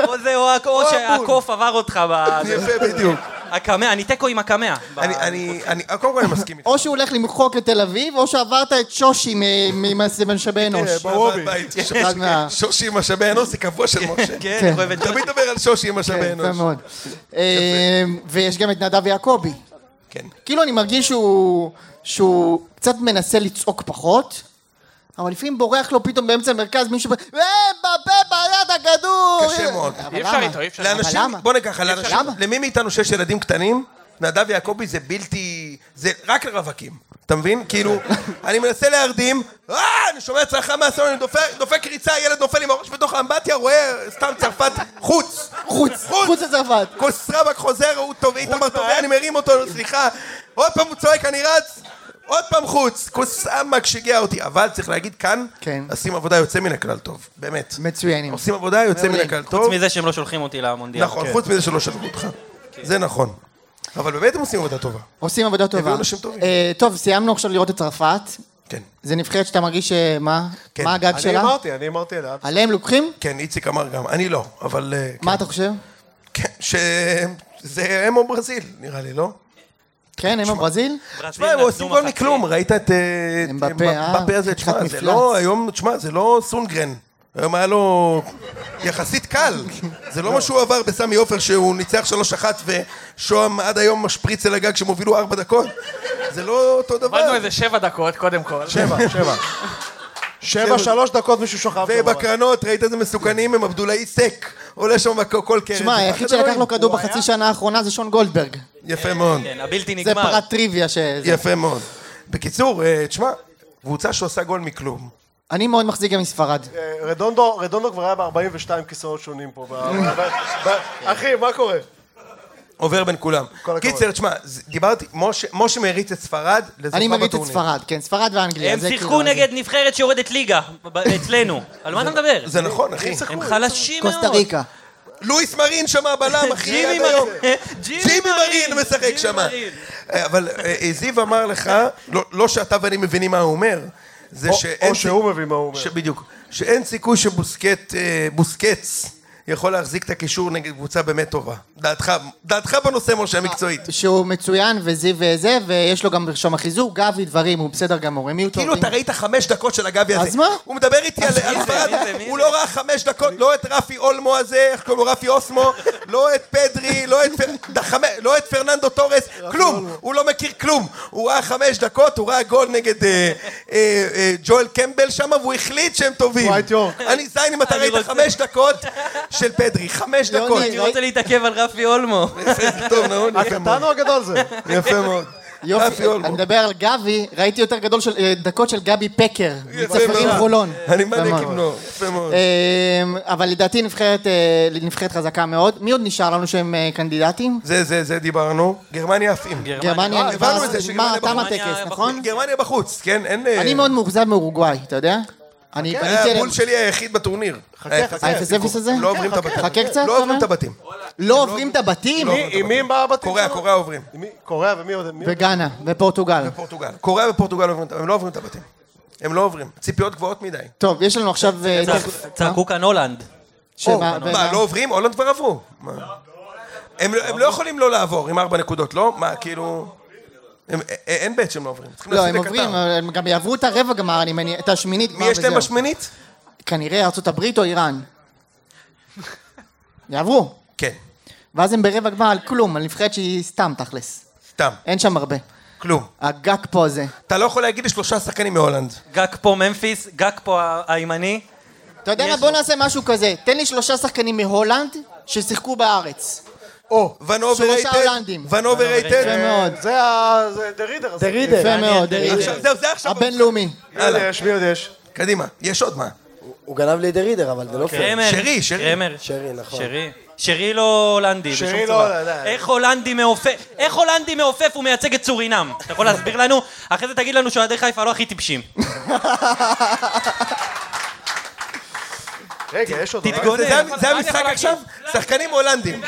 או זה, או או שהקוף עבר אותך ב... יפה, בדיוק. הקמע, אני תיקו עם הקמע. אני, אני, אני, קודם כל אני מסכים איתך. או שהוא הולך למחוק לתל אביב, או שעברת את שושי מ- ממשאבי אנוש. בית. אחד מה... שושי עם משאבי אנוש זה קבוע של משה. כן, כן. אני אוהב את זה. תמיד מדבר על שושי עם משאבי כן, יפה אנוש. מאוד. אה, ויש גם את נדב יעקבי. כן. כאילו אני מרגיש שהוא, שהוא קצת מנסה לצעוק פחות, אבל לפעמים בורח לו פתאום באמצע המרכז מישהו, ב- אה, בפה בעיית הכדור! קשה מאוד. אי אפשר? איתו, אי אפשר. לאנשים, למה? בוא נגיד ככה, לאנשים? למי מאיתנו שיש ילדים קטנים, נדב יעקבי זה בלתי, זה רק לרווקים. אתה מבין? כאילו, אני מנסה להרדים, אה, אני שומע צרחה מהסלון, אני דופק, דופק ריצה, ילד נופל עם הראש בתוך האמבטיה, רואה סתם צרפת, חוץ. חוץ, חוץ לצרפת. כוס רבק חוזר, הוא טוב, איתמר טובה, אני מרים אותו, סליחה. עוד פעם הוא צועק, אני רץ, עוד פעם חוץ. כוס עמק שיגע אותי. אבל צריך להגיד, כאן, כן. עושים עבודה יוצא מן הכלל טוב, באמת. מצוינים. עושים עבודה יוצא מן. הכלל חוץ טוב. מזה שהם לא שולחים אותי למונדיאל. נכון, חוץ מזה שלא שלחו אותך. זה נכון. אבל באמת הם עושים עבודה טובה. עושים עבודה טובה. הביאו אנשים טובים. אה, טוב, סיימנו עכשיו לראות את צרפת. כן. זה נבחרת שאתה מרגיש שמה? כן. מה הגג אני שלה? אמרתי, אני אמרתי אליה. עליהם לוקחים? כן, איציק אמר גם. אני לא, אבל... אה, מה כן. אתה חושב? כן, שזה הם או ברזיל, נראה לי, לא? כן, הם הברזיל? תשמע, הם עושים גול מכלום, ראית את... אה, אמבפה, אה? אמבפה הזה, תשמע, זה. לא, היום, תשמע, זה לא סונגרן. היום היה לו יחסית קל. זה לא מה שהוא עבר בסמי עופר, שהוא ניצח 3-1 ושוהם עד היום משפריץ אל הגג שהם הובילו 4 דקות. זה לא אותו דבר. עבדנו איזה שבע דקות, קודם כל. שבע, שבע. שבע, שלוש דקות מישהו שכב. שם. ובקרנות, ראית איזה מסוכנים הם, עבדולאי סק. עולה שם כל קרן. שמע, זה היחיד פחד שלקח. לו כדור בחצי שנה האחרונה זה שון גולדברג. יפה מאוד. כן, הבלתי זה נגמר. פרט טריוויה ש... יפה מאוד. בקיצור, אה, תשמע, קבוצה שעושה גול מכלום. אני מאוד מחזיק גם מספרד. אה, רדונדו, רדונדו כבר היה ב-42 כיסאות שונים פה. אחי, מה קורה? עובר בין כולם. קיצר, תשמע, דיברתי, משה- מריץ את ספרד לזוכה אני בטורניר. מריץ את ספרד, כן, ספרד ואנגליה. הם שיחקו כאילו- נגד נבחרת שיורדת ליגה, אצלנו. על מה אתה מדבר? זה נכון, אחי. הם חלשים מאוד. קוסטה ריקה. לואיס מרין שם הבלם, אחי, ג'ימי עד היום. ג'ימי מרין משחק שם. מרין. אבל אה, זיו אמר לך, לא- לא שאתה ואני מבינים מה הוא אומר, זה שאין... או שהוא מבין מה הוא אומר. בדיוק. שאין סיכוי שבוסקט, אה, בוסקץ יכול להחזיק את הקישור נגד קבוצה באמת טובה. דעתך, דעתך בנושא, משה, המקצועית. שהוא מצוין וזיו וזה, ויש לו גם שם חיזוק, גבי, דברים, הוא בסדר גמור. הם יהיו כאילו טובים. אתה ראית חמש דקות של הגבי הזה. אז מה? הוא מדבר איתי על ספרד, הוא? לא ראה חמש דקות, לא את רפי אולמו הזה, איך קוראים לו? רפי אוסמו, לא את פדרי, לא את לא את פרננדו טורס, כלום, הוא לא מכיר כלום. הוא ראה חמש דקות, הוא ראה גול נגד אה, אה, אה, ג'ואל קמבל שם, והוא החליט שהם טובים. אני זין אם אתה אני ראית חמש דקות של פדרי, חמש יוני, דקות. אני רוצה להתעכב על רפי אולמו. טוב, נכון? יפה מאוד. הקטן או הגדול זה? יפה מאוד. יופי. אני מדבר על גבי, ראיתי יותר גדול של אה, דקות של גבי פקר, מצפרים. חולון. אני מאוד. כמנו, יפה מאוד. אמ, אבל לדעתי נבחרת, אה, נבחרת חזקה מאוד. מי עוד נשאר לנו שהם אה, קנדידטים? זה, זה, זה דיברנו. גרמניה עפים. גרמניה, הבנו את זה, שגרמניה תם בחוץ. הטקס, נכון? גרמניה בחוץ, כן? אין... אני מאוד מאוכזב מאורוגוואי, אתה יודע? אני פניתי אליהם, הבול שלי היחיד בטורניר. ה-0-0 הזה? לא עוברים את הבתים. חכה קצת, לא עוברים. את הבתים. לא עוברים את הבתים? עם מי הם בבתים? קוריאה, שם? קוריאה עוברים. קוריאה ומי עוד? וגאנה, ופורטוגל. פורטוגל. קוריאה ופורטוגל עוברים את- הם לא עוברים את הבתים. הם לא עוברים. ציפיות גבוהות מדי. טוב, יש לנו עכשיו... אה, צעקו כאן הולנד. מה? לא עוברים? הולנד כבר עברו. הם לא- הם לא יכולים לא לעבור עם ארבע נקודות, לא? מה, כאילו... הם- א- א- אין בית שהם לא עוברים. לא, הם. עוברים, הם גם יעברו את הרבע גמר, אני מניח, את השמינית מי יש להם. בשמינית? כנראה ארצות הברית או איראן. יעברו. כן. ואז הם ברבע גמר על כלום, על נבחרת שהיא סתם תכלס. סתם. אין שם הרבה. כלום. הגג פה הזה. אתה לא יכול להגיד לי שלושה שחקנים מהולנד. גג פה ממפיס, גג פה הימני. אתה יודע מה? בוא נעשה משהו כזה. תן לי שלושה שחקנים מהולנד ששיחקו בארץ. או, ון שלושה overrated. הולנדים. ון אוברייטד. יפה מאוד. זה ה... זה דה רידר. דה רידר. יפה מאוד, זהו, זה עכשיו. הבינלאומי. מי עוד יש? מי עוד יש? קדימה, יש עוד מה. הוא גנב לי דה רידר, אבל זה לא פייר. שרי, שרי. קרמר. שרי, נכון. שרי. שרי לא הולנדי, שרי צורה. לא, לא, לא. איך הולנדי מעופף, איך הולנדי מעופף ומייצג את סורינם? אתה יכול להסביר לנו? אחרי זה תגיד לנו שאוהדי חיפה לא הכי טיפשים. רגע, יש עוד... תתגונן. זה- המשחק עכשיו? שחקנים הולנדים.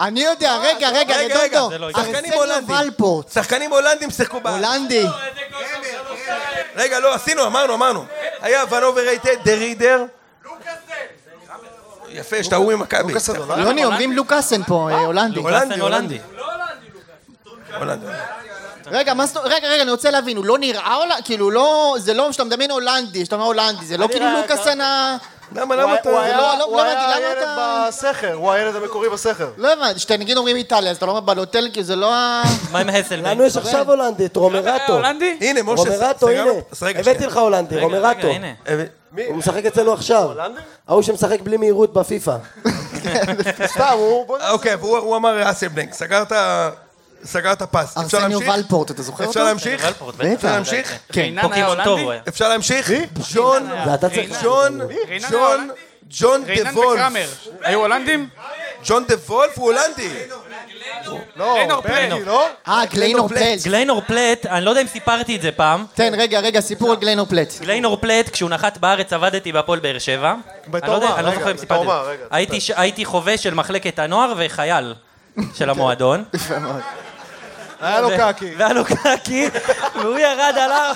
אני יודע, רגע, רגע, רגע, רגע. רדונדו. זה לא שחקנים הולנדים. שחקנים הולנדים שיחקו בארץ. הולנדי. רגע, לא, עשינו, אמרנו, אמרנו. היה ון אוברייטד, דה רידר. יפה, יש את ההוא ממכבי. אדולאי? יוני, אומרים לוקאסן פה, אה, הולנדי. הולנדי, הולנדי. הולנדי. רגע, מה זאת רגע, רגע, אני רוצה להבין, הוא לא נראה הולנדי? כאילו, לא, זה לא, שאתה מדמיין הולנדי, שאתה אומר הולנדי, זה לא כאילו לוקאסן ה... למה, למה אתה... הוא לא- היה- לא- הוא לא היה למה הילד בסכר, הוא הילד המקורי בסכר. לא הבנתי, שאתה נגיד אומרים איטליה, אז אתה לא אומר בלוטל, כי זה לא ה... מה עם הסלבנק? לנו יש עכשיו הולנדי, את רומרטו. הולנדי? הנה, משה, רומרטו, הנה. הבאתי. לך הולנדי, רומרטו. אה, הוא משחק אצלנו עכשיו. ההוא שמשחק בלי מהירות בפיפא. סתם, הוא... אוקיי, והוא הוא אמר אסלבנק, סגרת... סגרת פס. אפשר ארסניו להמשיך? ולפורט, אתה זוכר אותו? אפשר להמשיך? אפשר להמשיך? כן. היה פוקימון טוב הולנדי? הוא היה. אפשר להמשיך? ג'ון. ג'ון, ג'ון? ג'ון דה וולף. היו הולנדים? ג'ון דה וולף הוא הולנדי. לא, גליינור פלט. לא? אה, גליינור פלט. גליינור פלט, אני לא יודע אם סיפרתי את זה פעם. תן, רגע, רגע, סיפור על גליינור פלט. גליינור פלט, כשהוא נחת בארץ עבדתי בהפועל באר שבע. בתור אני לא יודע- מה? אני לא רגע, זוכר אם בתור סיפרתי. את זה. רגע, הייתי חובש של מחלקת הנוער וחייל של המועדון. היה לו קקי. והיה לו קקי, והוא ירד עליו,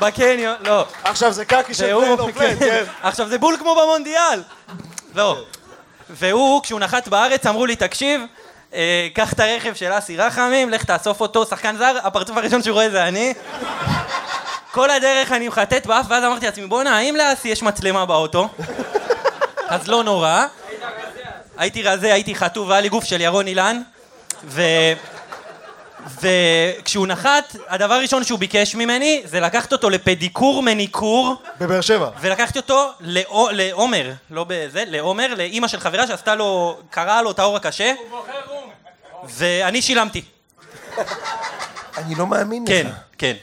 בקניון, לא. עכשיו זה קקי של והוא, גליינור פלט, כן. עכשיו זה בול כמו במונדיאל. לא. והוא, כשהוא נחת בארץ, אמרו לי, תקשיב, אה, קח את הרכב של אסי רחמים, לך תאסוף אותו, שחקן זר, הפרצוף הראשון שהוא רואה זה אני. כל הדרך אני מחטט באף, ואז אמרתי לעצמי, בואנה, האם לאסי יש מצלמה באוטו? אז לא נורא. הייתי רזה, הייתי חטוב, והיה לי גוף של ירון אילן, ו... וכשהוא נחת, הדבר הראשון שהוא ביקש ממני זה לקחת אותו לפדיקור מניקור בבאר שבע. ולקחתי אותו לעו- לעומר, לא בזה, לעומר, לאימא של חברה שעשתה לו, קרעה לו את האור הקשה. ואני שילמתי. אני לא מאמין לך. כן, כן.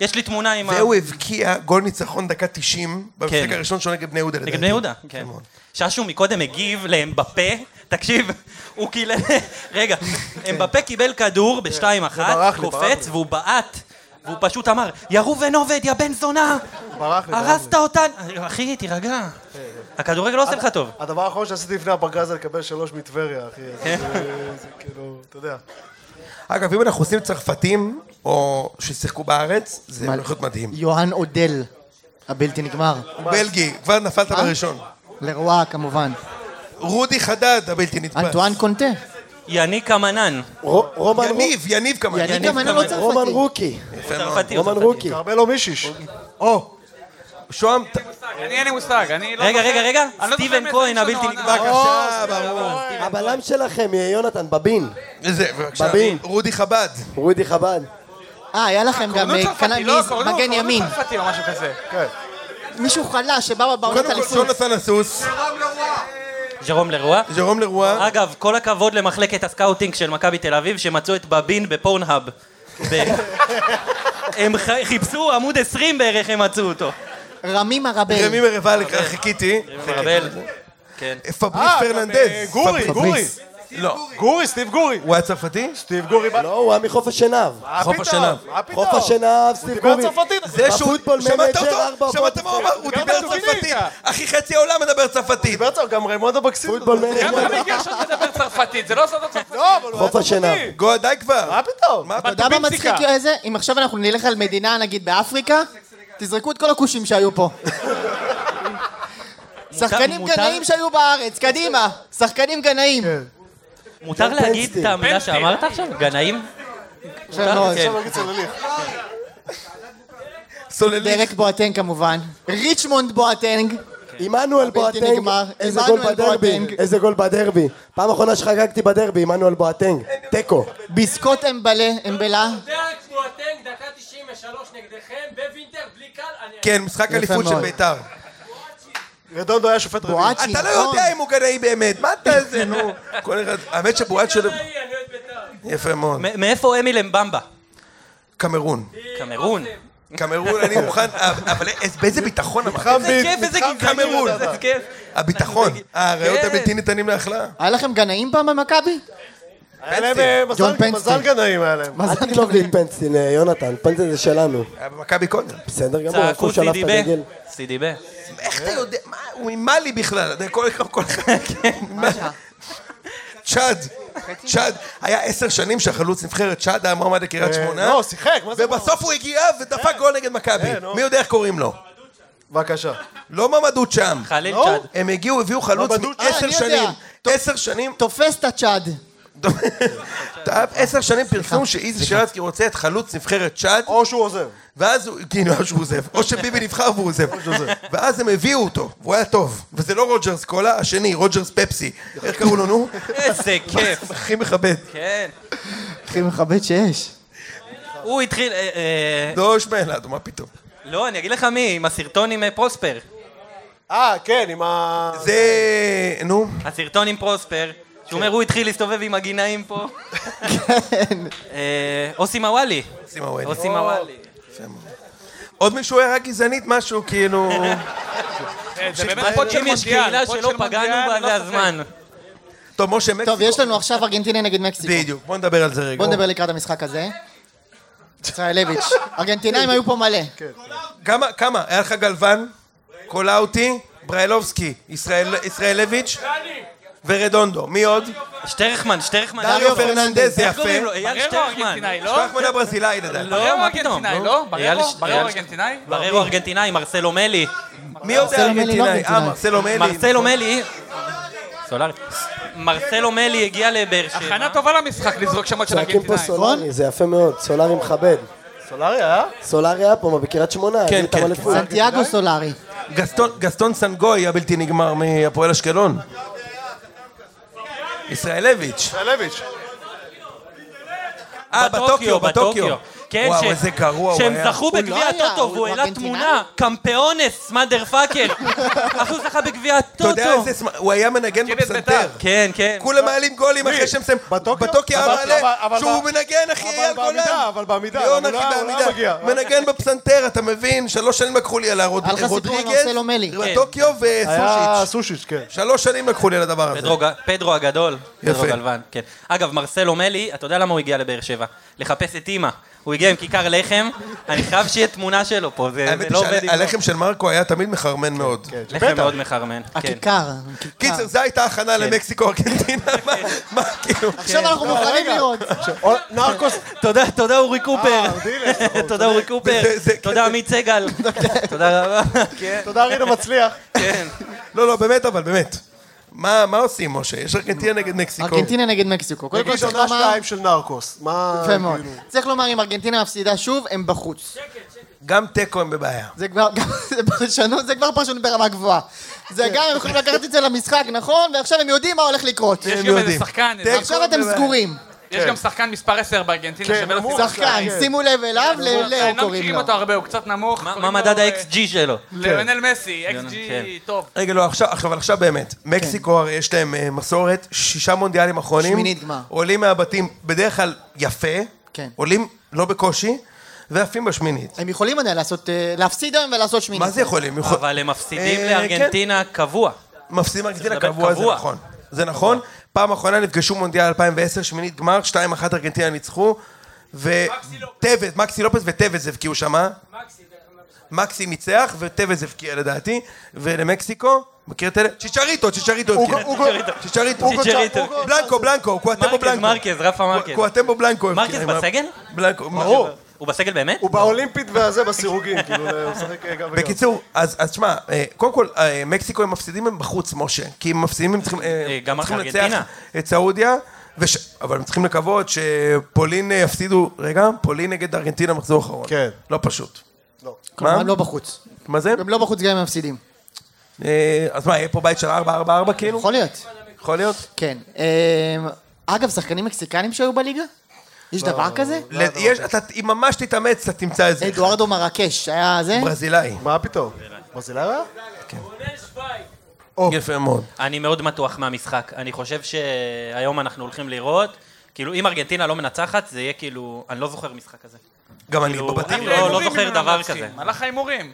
יש לי תמונה עם ה... והוא הבקיע גול ניצחון דקה 90 במשחק כן. הראשון שלו נגד בני יהודה לדעתי. נגד בני יהודה, כן. מאוד. ששו מקודם הגיב לאמבפה, תקשיב, הוא קילל, רגע, אמבפה קיבל כדור בשתיים אחת, ברח לי, ברח קופץ, לי. והוא בעט, והוא פשוט אמר, ירו ונובד, יא בן זונה! ברח לי, ברח הרסת אותן! אחי, תירגע. הכדורגל לא עושה לך טוב. הדבר האחרון שעשיתי לפני הפגרה זה לקבל שלוש מטבריה, אחי. אז כן. זה- זה כאילו, אתה יודע. אגב, אם אנחנו עושים צרפתים, או ששיחקו בארץ, זה יכול להיות מדהים. יוהן אודל, הבלתי נגמר. בלגי, כבר נפלת בראשון. לרואה, כמובן. רודי חדד, הבלתי נתפס. אנטואן קונטה. יניק אמנן, רו- רומן רו- יניב, יניב כמה. יניב יניב כמובן לא כמובן. רומן צרפתי. רוקי. צרפתי רומן צרפתי. רוקי. קרמלו מישיש. או, שוהם, אני אין לי מושג, אני לא רגע, רגע, רגע, לא זוכר סטיבן מאיזה כהן הבלתי. נגמר. בבקשה, ברור. הבלם שלכם, יונתן, בבין. זה, בבקשה. בבין. רודי חבד. רודי חב"ד. אה, היה לכם גם אה, צרפתי, לא, קוראים לו- מגן ימין. צרפתי כזה. מישהו חלש שבא בעונת קודם כל, אליפות. ג'ונתן הסוס, ז'רום לרואה. ז'רום לרואה. אגב, כל הכבוד למחלקת ה scouting של מכבי תל אביב, שמצאו את בבין בפורנהאב. ב- הם ח- חיפשו עמוד 20 בערך, הם מצאו אותו. רמי מרבל. רמי מרבל, חיכיתי. מרבל. כן. פבריס אה, פרננדז. אה, גורי, פבריס. גורי. לא. גורי, סטיב גורי. הוא היה צרפתי? סטיב גורי. מה לא, הוא היה מחוף השנהב. חוף פתאום? חוף השנהב, סטיב דיבר גורי. צרפתית. זה שהוא... בפוטבול שמעת Manager, אותו? ארבע שמעת מה הוא אמר? הוא דיבר. צרפתית. אחי, חצי העולם מדבר צרפתית. דיבר צרפתית, גם ריימונדו בקסים. פוטבול גם מנג'ר. רמי גרשון מדבר צרפתית, זה לא סוד צרפתי. לא, הוא חוף השנהב. צרפתי. גו, די כבר. מה פתאום? מה אתה יודע מה מצחיק. איזה? אם עכשיו אנחנו נלך על מדינה, נגיד באפריקה, תזרקו את כל הכושים שהיו פה. שחקנים גנאים שהיו בארץ, קדימה. שחקנים גנאים. מותר להגיד. את המילה שאמרת עכשיו? גנאים? כן. עכשיו נגיד צולליך. סוללים. דרק בואטנג כמובן. ריצ'מונד בואטנג. עמנואל בואטנג. איזה גול בדרבי. איזה גול בדרבי. פעם אחרונה שחגגתי בדרבי, עמנואל בואטנג. תיקו. ביסקוט אמבלה, אמבלה. דרק בואטנג, דקה 93 נגדכם, בווינטר, בלי אני... כן, משחק אליפות של. בית"ר. רדונדו היה שופט רביעי. בואצ'י, אתה לא. יודע אם הוא גנאי באמת, מה אתה איזה, נו. כל אחד, האמת שבועט של... אני אוהד בית"ר. יפה מאוד. מאיפה אמיל אמבמבה? קמרון. קמרון. קמרון, אני מוכן, אבל איזה- באיזה ביטחון אמרת? איזה כיף, איזה גזענות, קמרון. איזה כיף. הביטחון, האריות כן. הבלתי ניתנים להכלאה. היה לכם גנאים פעם במכבי? אה, ג'ון מזל- פנסטין. מזל גנאים היה להם. מה זה תגנוב לי את פנסטין, אה, יונתן, פנסטין זה שלנו. היה במכבי קודם. בסדר גמור, איפה צעקו הוא שלף את סידיבה. הדגל? סידיבה. איך אתה יודע? מה, הוא ממאלי בכלל, אתה יודע, כל אחד, כל אחד. מה? צ'אד, צ'אד, היה עשר שנים שהחלוץ נבחרת צ'אד היה מועמד לקריית אה, שמונה, לא, שיחק, מה זה? ובסוף הוא הגיע ודפק גול נגד מכבי. אה, נו. מי יודע איך קוראים לו? בבקשה. לא ממדות שם. חליל לא? צ'אד. הם הגיעו, הביאו חלוץ אה, עשר אני יודע. שנים. עשר שנים, תופס את הצ'אד. עשר שנים פרסום שאיזי שרצקי רוצה את חלוץ נבחרת צ'אד, או שהוא עוזב. ואז הוא, כאילו, או שהוא עוזב, או שביבי נבחר והוא עוזב. ואז הם הביאו אותו, והוא היה טוב. וזה לא רוג'רס קולה, השני, רוג'רס פפסי. איך קראו לו, נו? איזה כיף. הכי מכבד. כן. הכי מכבד שיש. הוא התחיל... אה, אה, לא שמעאלד, מה פתאום. לא, אני אגיד לך מי, עם הסרטון עם אה, פרוספר. אה, כן, עם ה... זה... נו. הסרטון עם פרוספר. שהוא אומר, הוא התחיל להסתובב עם הגינאים פה. אה, אוסי מוואלי. אוסי מוואלי. עוד מישהו הערה גזענית משהו, כאילו... אה, זה באמת פוד של אם יש מונדיאל. שלא של פגענו בה, לא זה. הזמן. טוב, משה מקסיקו. טוב, יש לנו עכשיו ארגנטינה נגד מקסיקו. בדיוק, בוא נדבר על זה רגע. בוא נדבר לקראת המשחק הזה. ישראלביץ'. ארגנטינאים היו פה מלא. כמה, כמה? היה לך גלוון, קולאוטי, בריילובסקי, ישראל- ישראלביץ' ורדונדו. מי עוד? שטרחמן, שטרחמן. דריו פרננדז, זה איך קוראים יפה. לו? אייל שטרחמן. ארגנטינאי, לא? שטרחמן הברזילאי לדעתי. לא, בררו מה פתאום? ארגנטינאי, לא? בררו? ארגנטינאי? בררו ארגנטינאי, מרסלו מלי. מי עוד מלי ארגנטינאי? לא אה, ארגנטינאי. מרסלו מלי. מרסלו מלי. סולארי. מרסלו מלי הגיע לבאר שבע. הכנה טובה למשחק לזרוק שמות של צועקים פה ארגנטינאי. סולארי, זה יפה מאוד, סולארי מכבד. סולארי היה? סולארי היה פה, מה, בקריית שמונה, כן, כן, אליפות. סנטיאגו סולארי. גסטון סנגוי הבלתי נגמר מהפועל אשקלון. ישראלביץ'. שלביץ'. אה, בטוקיו, בטוקיו. כן, וואו, ש- איזה גרוע הוא שהם היה. זכו הוא לא בגביע היה, הטוטו הוא והוא העלה ארגנטינאי? תמונה, קמפיונס, מאדר פאקר. אך הוא זכה בגביע אתה יודע הטוטו. איזה... סמ- הוא היה מנגן כן, את בפסנתר. בית"ר. כן, כן. כולם מעלים גולים אחרי שהם מסיימים. בטוקיו? בטוקיו היה אבל- מעלה אבל- שהוא אבל- מנגן, אחי, אבל אייל גולן. בעמידה, אבל בעמידה, ליאון, אבל אחי, הוא לא- הוא לא בעמידה. מגיע. מנגן בפסנתר, אתה מבין? שלוש שנים לקחו לי על הרוד- היה לך סיפור עם רודריגז, מרסלו מלי. בטוקיו היה וסושיץ'. סושיץ', כן. שלוש שנים לקחו לי על הדבר הזה. פדרו ג- פדרו הגדול, פדרו יפה. גלוון, כן. אגב, מרסלו מלי, אתה יודע למה הוא הגיע לבאר שבע? לחפש את אימא. הוא הגיע עם כיכר לחם, אני חייב שיהיה תמונה שלו פה, זה האמת זה היא לא עובד עם... שהלחם של מרקו היה תמיד מחרמן מאוד. לחם מאוד מחרמן. כן. הכיכר. קיצר, זו הייתה הכנה למקסיקו ארגנטינה, מה- מה כאילו? עכשיו אנחנו מוכנים לראות. או, נרקוס, תודה, תודה אורי קופר. ארדילס, תודה אורי קופר. זה- תודה עמית סגל. תודה רבה. כן, תודה רינה מצליח. כן. לא, לא, באמת, אבל באמת. מה מה עושים, משה? יש ארגנטינה נגד מקסיקו. ארגנטינה נגד מקסיקו. קודם כל נגיד צריך עונה לומר... שתיים של נרקוס. מה... יפה מאוד. כאילו? צריך לומר, אם ארגנטינה מפסידה שוב, הם בחוץ. גם תיקו הם בבעיה. זה כבר, גם, זה פרשנות, זה כבר פרשנות ברמה גבוהה. זה גם, הם יכולים לקחת את זה למשחק, נכון? ועכשיו הם יודעים מה הולך לקרות. יש גם איזה. שחקן, עכשיו אתם. סגורים. יש גם שחקן מספר 10 בארגנטינה כן, שווה נמוך. לשים. שחקן, כן. שימו לב אליו, ללאו לא קוראים מכירים לו. אותו הרבה, הוא קצת נמוך. מה קוראים מה לו, מדד אה, ה-XG שלו? ליונל מסי, כן. XG טוב. רגע, לא, עכשיו, עכשיו, אבל עכשיו באמת. מקסיקו, הרי יש להם אה, מסורת, שישה מונדיאלים אחרונים. שמינית גמר. עולים מהבתים בדרך כלל יפה. כן. עולים לא בקושי, ועפים בשמינית. הם יכולים עדיין לעשות, אה, להפסיד היום ולעשות שמינית. מה זה יכולים? יכול- אבל הם מפסידים אה, לארגנטינה קבוע. מפסידים ארגנטינה לדבר קבוע, זה קבוע. נכון. זה נכון. פעם אחרונה נפגשו מונדיאל 2010, שמינית גמר, 2-1 ארגנטינה ניצחו. וטבז, מקסי לופס וטבז הבקיעו שמה. מקסי ניצח וטבז הבקיע לדעתי. ולמקסיקו, מכיר את אלה? צ'יצ'ריטו, צ'יצ'ריטו הבקיע. צ'יצ'ריטו. בלנקו, בלנקו, קואטמבו בלנקו. מרקז, רפה מרקז. קואטמבו בלנקו. מרקז בסגל? בלנקו, ברור. הוא בסגל באמת? הוא באולימפית והזה בסירוגין, כאילו, הוא משחק אה, גם וגם. בקיצור, אז אז שמע, אה, קודם כל, אה, מקסיקו הם מפסידים הם בחוץ, משה. כי הם מפסידים, הם צריכים גם צריכים ארגנטינה. לנצח את סעודיה, וש- אבל הם צריכים לקוות שפולין יפסידו, רגע, פולין נגד ארגנטינה מחזור אחרון. כן. לא פשוט. כלומר, מה? הם לא בחוץ. מה זה? הם לא בחוץ גם אם הם מפסידים. אז מה, יהיה פה בית של 4-4-4 כאילו? יכול להיות. יכול להיות? כן. אגב, שחקנים מקסיקנים שהיו בליגה? יש דבר כזה? ל- יש, אתה, אם ממש תתאמץ, אתה תמצא איזה אדוארדו מרקש, היה זה? ברזילאי. מה פתאום? ברזילאי היה? יפה מאוד. אני מאוד מתוח מהמשחק. אני חושב שהיום אנחנו הולכים לראות כאילו, אם ארגנטינה לא מנצחת, זה יהיה כאילו, אני לא זוכר משחק כזה. גם אני כאילו, בבתים. לא- לא זוכר לא דבר. כזה. הלך ההימורים.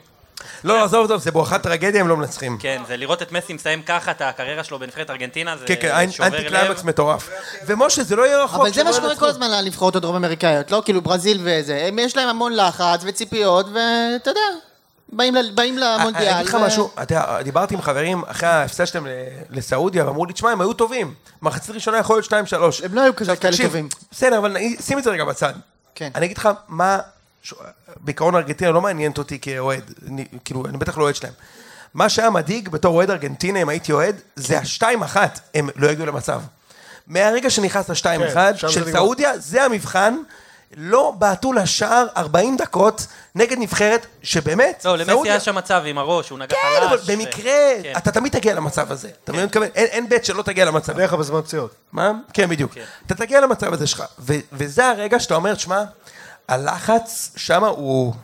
לא, לא, עזוב, עזוב, זה בואכת טרגדיה, הם לא מנצחים. כן, זה לראות את מסי מסיים ככה את הקריירה שלו בנבחרת ארגנטינה, זה כן, כן, שובר אנטי קליימקס לב. מטורף. ומשה, זה לא יהיה רחוק. אבל זה מה שקורה. כל הזמן לנבחרות הדרום אמריקאיות, לא? כאילו ברזיל וזה, הם יש להם המון לחץ וציפיות, ואתה יודע, באים ל- באים למונדיאל. אני אגיד לך משהו, אתה יודע, דיברתי עם חברים אחרי ההפסד שלהם ל- לסעודיה, ואמרו לי, תשמע, הם היו טובים. מחצית ראשונה יכול להיות 2-3. הם לא היו כזה- כאלה טובים. בסדר, אבל שים את זה רגע בצד. כן. אני אגיד לך מה, ש- בעיקרון ארגנטינה לא מעניינת אותי כאוהד, אני- כאילו, אני בטח לא אוהד שלהם. מה שהיה מדאיג בתור אוהד ארגנטינה, אם הייתי אוהד, זה השתיים אחת, הם לא יגיעו למצב. מהרגע שנכנס לשתיים אחד שם זה של נגמר. סעודיה, זה המבחן. לא בעטו לשער 40 דקות נגד נבחרת שבאמת, לא, למסי סעודיה- היה שם מצב עם הראש, הוא נגע כן, אבל חלש. במקרה, כן. אתה תמיד תגיע למצב הזה. אתה מבין מתכוון? אין- אין בית שלא תגיע למצב. בדרך כלל בזמן פציעות. מה? כן, בדיוק. אתה תגיע למצב הזה שלך, ו- וזה הרגע שאתה אומר, שמע, הלחץ שם הוא...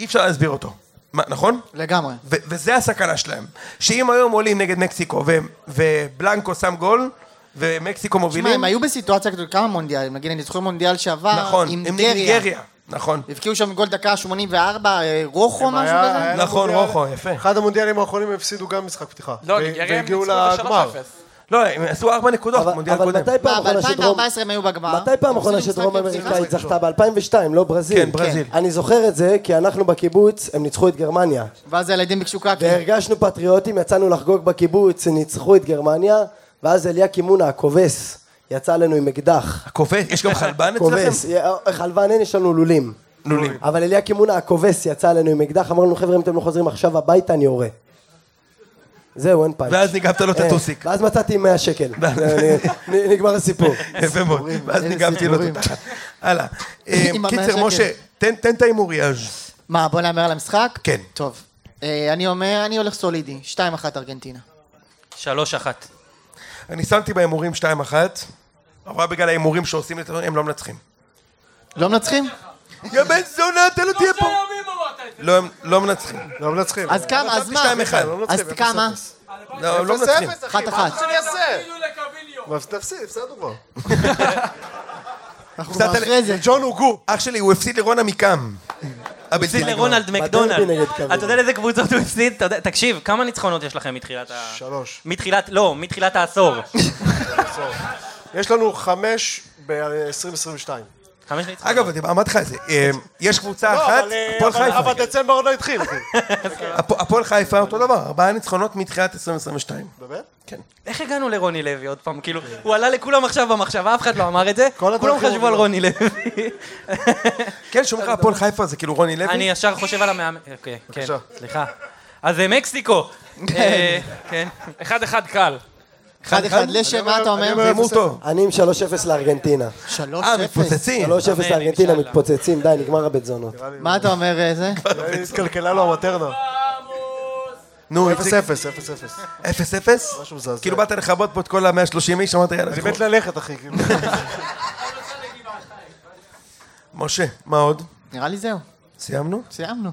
אי אפשר להסביר אותו. מה, נכון? לגמרי. ו- וזה הסכנה שלהם. שאם היום עולים נגד מקסיקו, ו- ובלנקו שם גול, ומקסיקו תשמע, מובילים, הם היו בסיטואציה כזאת, כמה מונדיאלים, נגיד, אני זוכר מונדיאל שעבר, נכון, עם עם ניגריה. נכון. הבקיעו שם גול דקה 84, אה, רוחו הם משהו כזה? נכון, רוחו, יפה. אחד המונדיאלים האחרונים הם הפסידו גם משחק פתיחה. לא, ניגריה הם ניצחו לגמר. ב-3-0. לא, הם עשו ארבע נקודות, אבל מונדיאל אבל קודם. מתי פעם מה, אחרונה שדרום... ב-2014 הם היו בגמר. מתי פעם אחרונה שדרום אמריקאית זכתה? ב-2002, לא ברזיל. כן, ברזיל. אני זוכר את זה, כי אנחנו בקיבוץ, הם ניצחו את גרמניה. ואז הילדים ביקשו קקי. והרגשנו פטריוטים, יצאנו לחגוג בקיבוץ, ניצחו את גרמניה, ואז אליקים מונה, הכובס, יצא לנו עם אקדח. הכובש, יש גם חלבן אצלכם? חלבן אין, יש לנו לולים. לולים. אבל אליקים מונה, הכובס, יצא לנו עם אקדח, אמר לנו, חבר'ה, אם אתם לא חוזרים עכשיו הביתה, אני יורה. זהו, אין פאנץ'. ואז ניגבת לו את אה, הטוסיק. ואז מצאתי 100 שקל. נגמר הסיפור. יפה מאוד, ואז ניגבתי לו את. התחת. הלאה. אה, קיצר. משה, תן תן את ההימוריאז'. מה, בוא נאמר על המשחק? כן. טוב. אה, אני אומר, אני הולך סולידי. 2-1 ארגנטינה. שלוש אחת. אני שמתי בהימורים 2-1, אבל בגלל ההימורים שעושים את זה, הם לא מנצחים. לא מנצחים? יא בן זונה, אתה לא תהיה פה. ימים אמרת את זה. לא, לא מנצחים. לא מנצחים. אז כמה, אז מה? 2-1. לא אז כמה? 0-0. לא, הם לא מנצחים. 0-0, אחי, אחת, מה אחת. תפסיד, הפסדנו כבר. אנחנו אחרי זה. ג'ון הוגו. אח שלי, הוא הפסיד לרון עמיקם. הבלתי הפסיד. לרונלד מקדונלד. אתה יודע לאיזה קבוצות הוא הפסיד? תקשיב, כמה ניצחונות יש לכם מתחילת ה... שלוש. מתחילת, לא, מתחילת העשור. יש לנו חמש ב-2022. חמש ניצחונות. אגב, אני אמרתי לך את זה, אה, יש קבוצה לא, אחת, אבל, אה, הפועל חיפה. אבל דצמבר עוד לא התחיל, הפועל חיפה אותו דבר, ארבעה ניצחונות מתחילת 2022. באמת? כן. איך הגענו לרוני לוי עוד פעם? כאילו, הוא עלה לכולם עכשיו במחשבה, אף אחד לא אמר את זה. כל כולם חשבו על. רוני לוי. כן, שאומרים לך הפועל חיפה זה כאילו רוני לוי. אני ישר חושב על המאמן. אוקיי, כן. סליחה. אז זה מקסיקו. אה, כן. אחד אחד קל. 1-1 לשם, מה אתה אני אומר? אומר, הימור טוב. אני עם 3-0 לארגנטינה. 3-0. אה, מתפוצצים. 3-0 לארגנטינה. מתפוצצים, די, נגמר הבית זונות. מה אתה אומר זה? התקלקלה לו המטרנה. נו, 0-0, איציק. 0-0. 0-0? משהו מזעזע. כאילו באת לכבות פה את כל ה-130 איש, אמרת יאללה, אני. מת ללכת, אחי. כאילו. משה, מה עוד? נראה לי זהו. סיימנו? סיימנו.